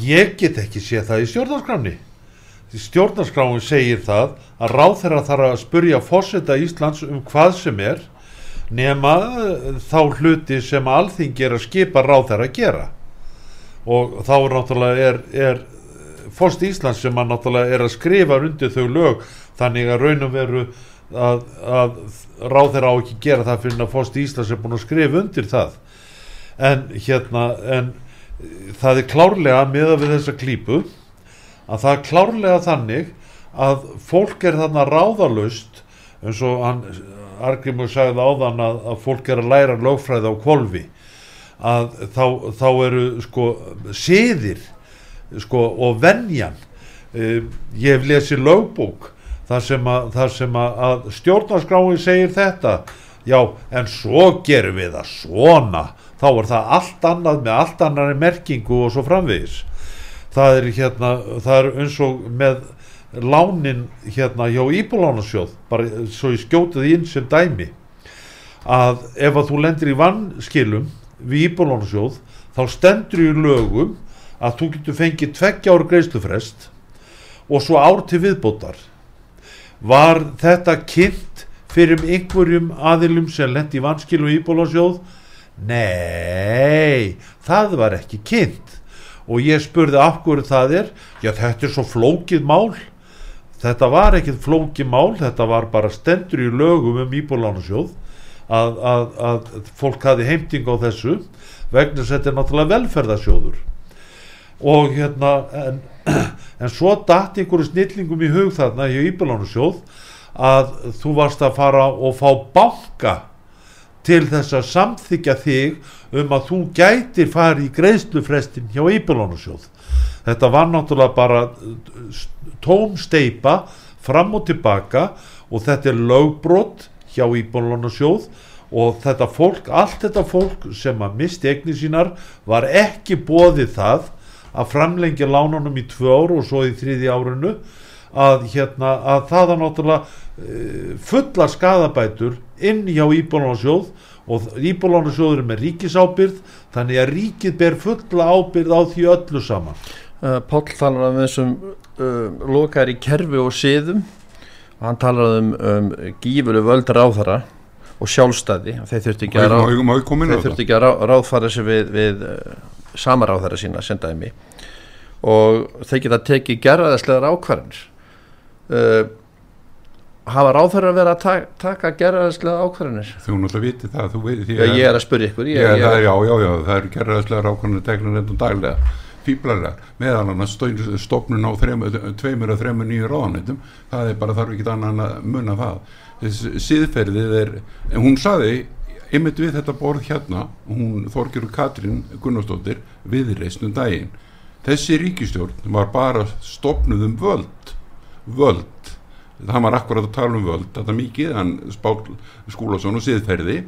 ég get ekki sé það í stjórnarskráni því stjórnarskráin segir það að ráþeira þarf að spurja fórseta Íslands um hvað sem er nema þá hluti sem alþingi er að skipa ráþeira að gera. Og þá er náttúrulega er, er fórst Íslands sem að náttúrulega er að skrifa undir þau lög þannig að raunum veru að, að ráþeira á ekki gera það fyrir að fórst Íslands er búin að skrifa undir það. En hérna en það er klárlega með að við þessa klípu að það er klárlega þannig að fólk er þarna ráðalust eins og hann Argrimur sagði áðan að, að fólk er að læra lögfræði á kvolvi að þá, þá eru sko siðir sko og vennjan uh, ég hef lesið lögbók þar sem að, þar sem að, að stjórnarskráin segir þetta. Já en svo gerum við það svona. Þá er það allt annað með allt annari merkingu og svo framvegis það er hérna það er eins og með lánin hérna hjá Íbúlánasjóð bara svo ég skjótið inn sem dæmi að ef að þú lendir í vannskilum við Íbúlánasjóð þá stendur í lögum að þú getur fengið tveggja ára greiðslufrest og svo ár til viðbótar. Var þetta kynnt fyrir einhverjum aðilum sem lendi í vannskilum í Íbúlánasjóð Nei, það var ekki kynnt og ég spurði af hverju það er, já þetta er svo flókið mál, þetta var ekkit flókið mál, þetta var bara stendur í lögum um íbúrlánasjóð að, að, að fólk hafi heimting á þessu vegna þetta er náttúrulega velferðasjóður og hérna en, [clears throat] en svo dætt einhverju snillingum í hug þarna hjá íbúrlánasjóð að þú varst að fara og fá banka til þess að samþykja þig um að þú gætir farið í greiðslufrestin hjá Íbjörlónasjóð þetta var náttúrulega bara uh, tóm steipa fram og tilbaka og þetta er lögbrott hjá Íbjörlónasjóð og þetta fólk, allt þetta fólk sem að misti egni sínar var ekki bóðið það að framlengja lánunum í tvö ár og svo í þriði árinu að, hérna, að það er náttúrulega uh, fulla skadabætur inn hjá Íbólánarsjóð og Íbólánarsjóður er með ríkisábyrð þannig að ríkið ber fulla ábyrð á því öllu saman. Uh, Pál talar um þessum uh, lokar í kerfi og siðum. Og hann talar um, um gífurlu völdar á þara og sjálfstæði. Þeir þurfti ekki að, ráð, ekki að ráð, ráðfara sig við, við uh, samaráðara sína sendaðið mig og þeir geta tekið gerðaðslegar ákvarðanir. Uh, hafa ráðfæri að vera að taka, taka gerðarslega ákvarðanir? Þú náttúrulega viti það veit, já, ég er að spyrja ykkur ég, ég, ég, það, já, já, já, það eru gerðarslega ákvarðanir tegnum reyndum daglega fýblarlega, meðan hann stofnun á tveimur og þreimur nýju ráðanættum það er bara þarf ekki annan að munna það. Þessi síðferðið er hún saði, ymmit við þetta borð hérna, hún Þorgjörg Katrín Gunnarsdóttir viðreysnum daginn. Þessi ríkistjórn var bara stofnuð um völd. Völd það var akkurat að tala um völd þetta mikið, hann spál skúlason og siðferði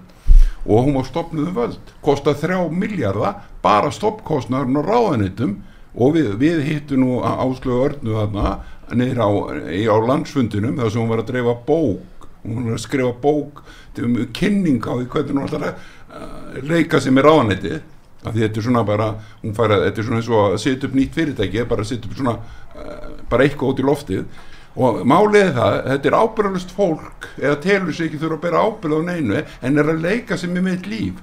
og hún var stopnuð um völd. Kostað þrjá miljardar bara stoppkostnaðurinn og ráðanitum og við, við hittum nú Áslögu Örnu þarna niður á, á landsfundinum þar sem hún var að dreifa bók. Hún var að skrifa bók um kynning á því hvernig hún að uh, leika sig með ráðanetti af því þetta er svona bara hún fær að, þetta er svona eins og að setja upp nýtt fyrirtæki bara setja upp svona uh, bara eitthvað út í loftið og málið er það, þetta er ábyrðalust fólk eða telur sig ekki þurfa að bera ábyrð á neinu en er að leika sig með mitt líf.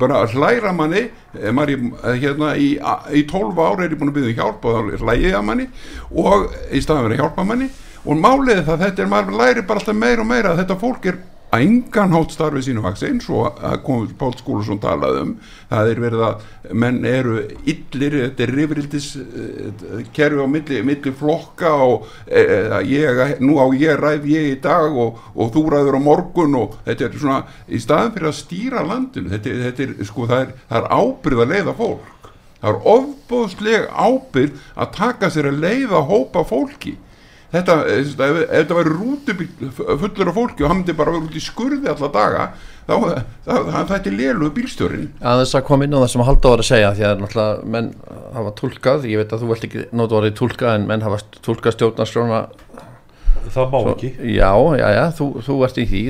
Bara hlæra manni eh, maður eh, hérna, í, í 12 ára er ég búin að byggja um hjálp og þá hlæði ég að manni og í staðan verið hjálpa manni. Og málið er það, þetta er maður læri bara alltaf meira og meira að þetta fólk er að engan hátt starfið sínu vaks eins og að komum Pál Skúlusson talaði um. Það er verið að menn eru illir, þetta er rifrildis uh, kerfi á milli, milli flokka og uh, ég, nú á ég ræð ég í dag og, og þú ræður á morgun og þetta er svona í staðin fyrir að stýra landinu þetta, þetta er sko það er, það er ábyrð að leiða fólk. Það er ofbóðsleg ábyrð að taka sér að leiða hópa fólki þetta, eh, ef ef þetta væri rútubíl fullur af fólki og hann myndi bara vera út í skurði alla daga þá þetta er lélugu bílstjórin aðeins að koma inn á það sem Halldór var að segja því að náttúrulega menn hafa tólkað ég veit að þú vilt ekki nóta orðið tólkað en menn hafa tólkað stjórnarskrána. Það má ekki. Já, já, já, þú, þú ert í því.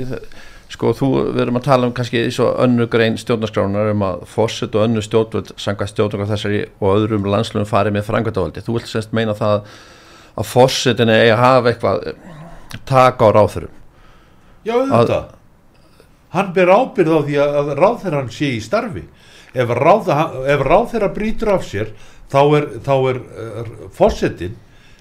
Sko, þú, við erum að tala um kannski svo önnu grein stjórnarskránar um að fórsett og önnu stjórnvöld sanga stjórnarskrána þessari og öðrum landslunum farið með frangvættavaldi þú vilt semst meina það að fórsetinni eigi að hafa eitthvað eh, taka á ráþurum Já, auðvitað. Hann ber ábyrð á því að, ráðherran sé í starfi. Ef, ráðherra brýtur af sér, þá er, þá er uh, fórsetin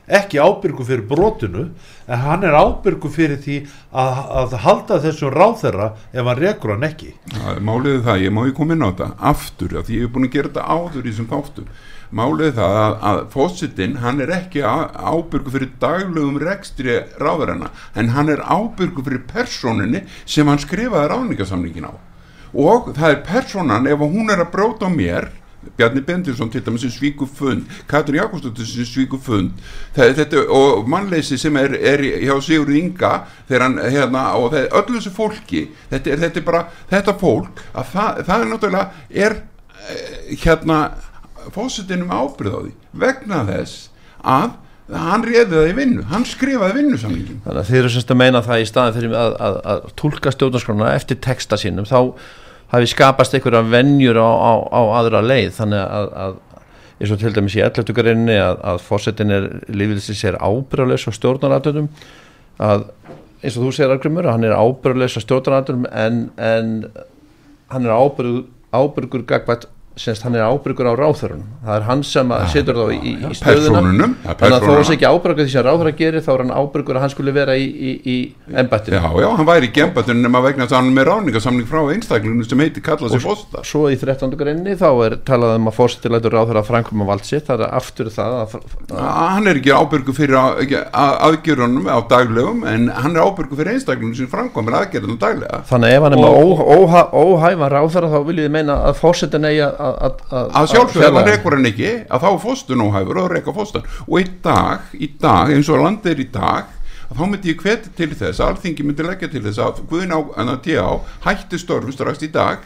ekki ábyrgu fyrir brotinu, en hann er ábyrgu fyrir því að, að halda þessum ráðherra ef hann rekur hann ekki. Það Málið er það, ég má ekki koma inn á þetta aftur, af því ég hef búin að gera þetta áður í þessum þáttum. Málið er það að, að fósittin, hann er ekki á- ábyrgur fyrir daglögum rekstri ráðaranna, en hann er ábyrgur fyrir personinni sem hann skrifaði ráðningasamningin á. Og það er personan, ef hún er að bróta á mér, Bjarni Bendinsson til dæmis sem svíku fund Katrin Jakobsdóttir sem svíku fund. Það, þetta, og mannleysi sem er, er hjá Sigur Inga hann, hérna, og öllu þessu fólki þetta er, þetta er bara, þetta fólk að það, það er náttúrulega er eh, hérna fósitinum ábyrð á því vegna þess að hann réði það í vinnu, hann skrifaði vinnusamlingin Þannig að þið eru semst að meina það í staðin fyrir að, að, að tólka stjórnarskrána eftir texta sínum þá hafi skapast einhverja venjur á, á, á aðra leið þannig að, að eins og til dæmis í 11. greininni að, að fórsetin er lífið sér ábyrðarlegs á stjórnaratöndum að eins og þú segir Argrimur að hann er ábyrðarlegs á stjórnaratöndum en, en hann er ábyrgur gagvært semst hann er ábyrgur á ráþörunum það er hann sem að setur þá í, í, í stöðuna. Persónunum, ja, þannig að þó þess ekki ábyrgur því sem ráþöra gerir þá er hann ábyrgur að hann skulle vera í, í, í embættinu. Já, já, hann væri í gembatunum nema vegna þess að hann er með ráningasamling frá einstaklinu sem heitir kalla sig fósta svo í 13. greinni þá er talað um að fórstilætur ráþöra framkvæma vald sitt. Það er aftur það að, hann er ekki ábyrgu fyrir á- ekki að- aðgerðunum á daglegum en hann er ábyrgu fyrir einstaklinu sem framkvæmur aðgerðunum daglega. Þannig að meina að rekur hann ekki að þá er fóstun óhæfur og reka fóstan og í dag, í dag, eins og land er í dag þá myndi ég hveti til þess alþingi myndi leggja til þess að Guðin á, en að T.A. hætti störfu strax í dag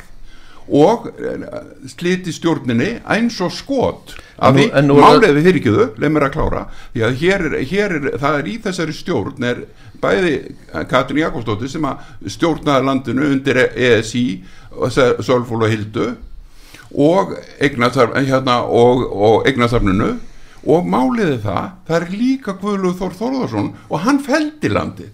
og eh, sliti stjórninni eins og skot að því en nú málið við fyrirgjöðu, leið mér að klára því að hér er, hér er, það er í þessari stjórn er bæði Katrin Jakobsdóttir sem að stjórnaði landinu undir ESI Sölfól og Hildu og eignasafn- hérna, og, og og málið er það það er líka Guðlúð Þór Þórðarsson og hann feldi landið.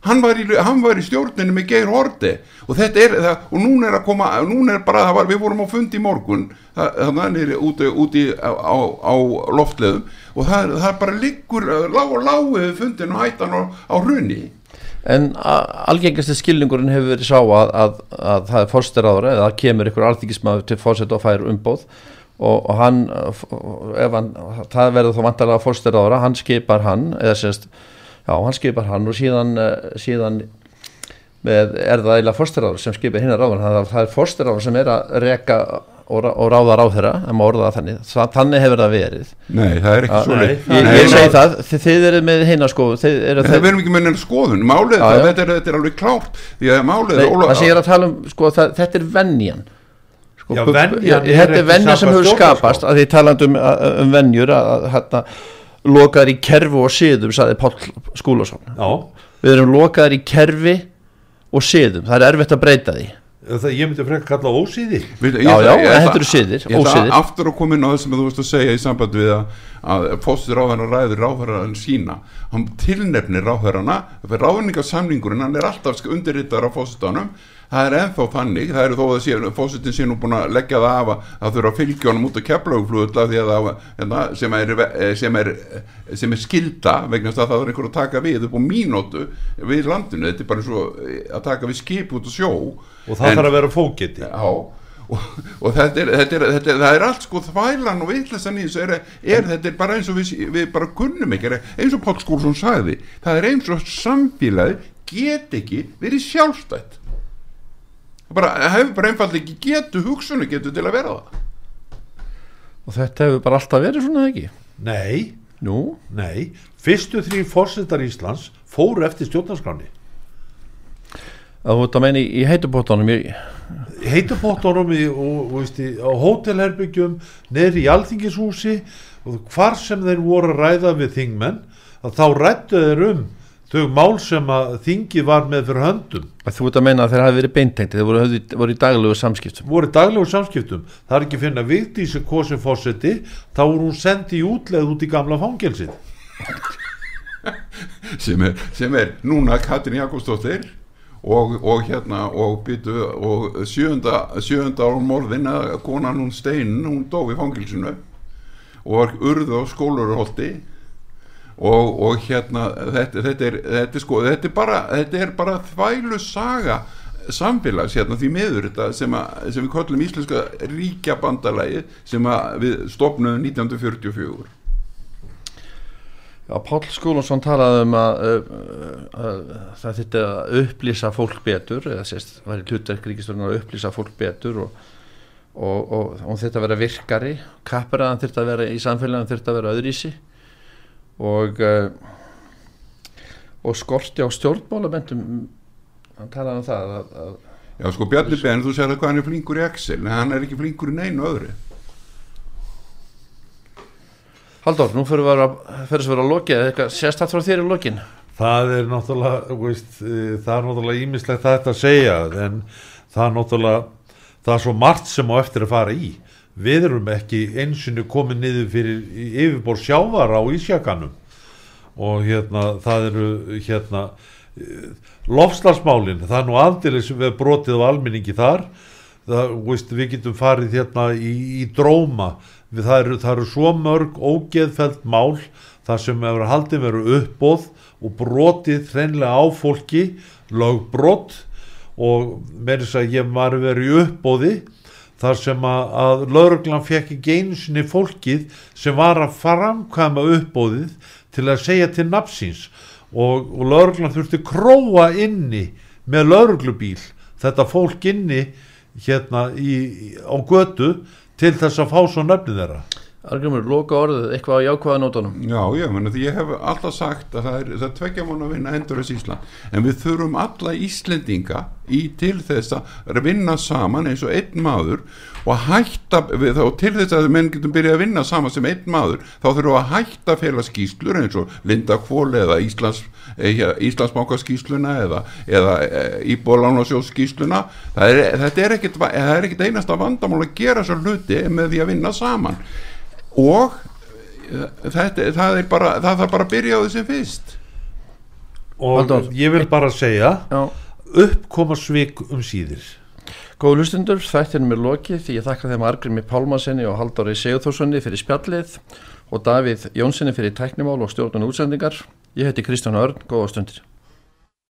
Hann var, í, hann var í stjórninu með Geir Horti og þetta er það, og núna er að koma, núna er bara það var, við vorum á fundi í morgun þannig úti, úti á, á, á loftleðum og það, það bara liggur lág og lág við fundin og hættan á, á hrunni En a- algengasti skilningurinn hefur verið sá að, að, að það er fórsteraður eða kemur ykkur alþingismæður til fórseta og fær umbóð og, og hann, hann, það verður þá vantarlega fórsteraður hann skipar hann, eða sérst, já, hann skipar hann og síðan, eh, síðan með, er það eiginlega fórsteraður sem skipar hinnar ráður, það, það er fórsteraður sem er að reka og, og ráða orða það þannig, Þa, þannig hefur það verið. Nei, það er ekki svo leið Ég, ég segi það, þið, þið eru með hinna sko, þið eru Það verðum ekki með neina skoðun, málið Já, það, þetta er, þetta er alveg klárt því að málið Nei, er það sem ég er að tala um, sko, það, þetta er venjan. Sko, Já, er þetta er venja sem hefur skapast að því talandi um, um venjur að, að hérna, lokaðar í kerfi og siðum saði Páll Skúlason. Já, við erum lokaðar í kerfi og siðum, það er erfitt að breyta því það, ég myndi frekar kalla ósýði Veitu, Já, já, þetta eru siðir, Ég ætla ósiðir. aftur að koma inn á það sem þú veist að segja í samband við að, að fóstur ráðherra ræður ráðherran sína. Hann tilnefnir ráðherrana ráðningarsamningurinn, hann er alltaf undirritar á fóstunum það er ennþá þannig, það eru þó að sé, fósitin sé nú búin að leggja það af að það þurfa að fylgja honum út á hérna, sem, er, sem, er, sem er skilda vegna að það er einhver að taka við upp á mínótu við landinu, þetta er bara svo að taka við skip út á sjó. Og það En- þarf að vera fókiti Já, og, og þetta, er, þetta, er, þetta er, það er allt sko þvælan og vitlessan í þessu. Er, er, þetta er bara eins og við, við bara kunnum ekki, eins og Páll Skúlsson sagði, það er eins og samfélagi get ekki verið sjálfstætt bara, hefur bara einfallega ekki getu hugsunni getu til að vera það. Og þetta hefur bara alltaf verið svona ekki? Nei, Nú, nei. Fyrstu þrý fórsetar Íslands fóru eftir stjórnarskráni að þú ert að meina í, heitubóttanum í, heitupottunum í, og, og, veist, í, á hótelherbyggjum neður í alþingishúsi og hvar sem þeir voru að ræða við þingmenn að þá rættu þeir um þau mál sem að þingi var með fyrir höndum. Að þú ert að meina að þeir hafi verið beintengti þeir voru, höfðu, voru í daglegu samskiptum. Voru í daglegu samskiptum. Það er ekki að finna Vigdísi kosin fórseti þá voru hún sendi í útleið út í gamla fangelsið. [laughs] Sem er, sem er núna Katrin Jakobsdóttir og, og hérna og byttu og sjönda, sjönda á morðin að konan hún Steinin hún dó í fangilsinu og var urð á skólarholti og, og hérna þetta, þetta, er, þetta, er sko, þetta er bara þetta er bara þvælu saga samfélags hérna því meður þetta sem, að, sem við kollum íslenska ríkjabandalagi sem að við stopnum 1944 Já, Páll Skúlonsson talaði um að, uh, að það að upplýsa fólk betur eða sérst, var í hlutverk ríkistörunar að upplýsa fólk betur og, og, og, og að vera virkari kapperaðan þurfti að vera í samfélagin þurfti að vera öðrísi og uh, og skorti á stjórnmálamentum hann talaði um það að, að Já sko Bjarni Ben, þú segir að hann er flinkur í Excel. En hann er ekki flinkur í neinu öðru. Halldór, nú fyrir við að fyrir við að loki eða eitthvað sérstætt frá þér í lokin? Það er náttúrulega þú veist, eh, það er náttúrulega ímislegt þetta að segja en það er náttúrulega það er svo margt sem á eftir að fara í við erum ekki einsinu komið niður fyrir yfirbór sjávar á Ísjakanum. Og hérna það eru hérna lofslagsmálin, það er nú aldrei sem við brotið á almenningi þar. Það, veist, við getum farið hérna í, í dróma. Við, það, eru, það eru svo mörg ógeðfælt mál þar sem hefur haldið verið uppbóð og brotið hreinlega á fólki lögbrot. Og með þess að ég var verið uppbóði þar sem að, að lauruglan fekk ekki einu sinni fólkið sem var að framkvæma uppbóðið til að segja til nafnsins og, og lauruglan þurfti króa inni með lauruglubíl þetta fólk inni hérna í, á götu til þess að fá svo nöfnið þeirra Argrymur, loka orðið, eitthvað á jákvæða nótunum? Já, já, því ég hef alltaf sagt að það er, það er tveggja mánu að vinna endur þess Ísland. En við þurfum alla Íslendinga í til þess að vinna saman eins og einn maður og hætta við, þá, til þess að menn getum byrjað að vinna saman sem einn maður þá þurfum við að hætta félagskíslur eins og Linda Kvóli eða Íslands eh, Íslandsbankaskísluna eða, eða Íbólánasjóðskísluna þetta er ekkit, ekkit einasta vandamál að gera svo hluti með því að vinna saman og þetta, það er bara það þarf bara að byrja á þessum fyrst. Og Halldór. ég vil bara segja Já, uppkoma svik um síðir. Góð hlustundur, þættinum er lokið því ég þakka þeim Argrymi Pálmasinni og Halldóri Sigurþórssoni fyrir spjallið og Davíð Jónssoni fyrir tæknimál og stjórnun útsendingar. Ég heiti Kristján Örn, góða stundir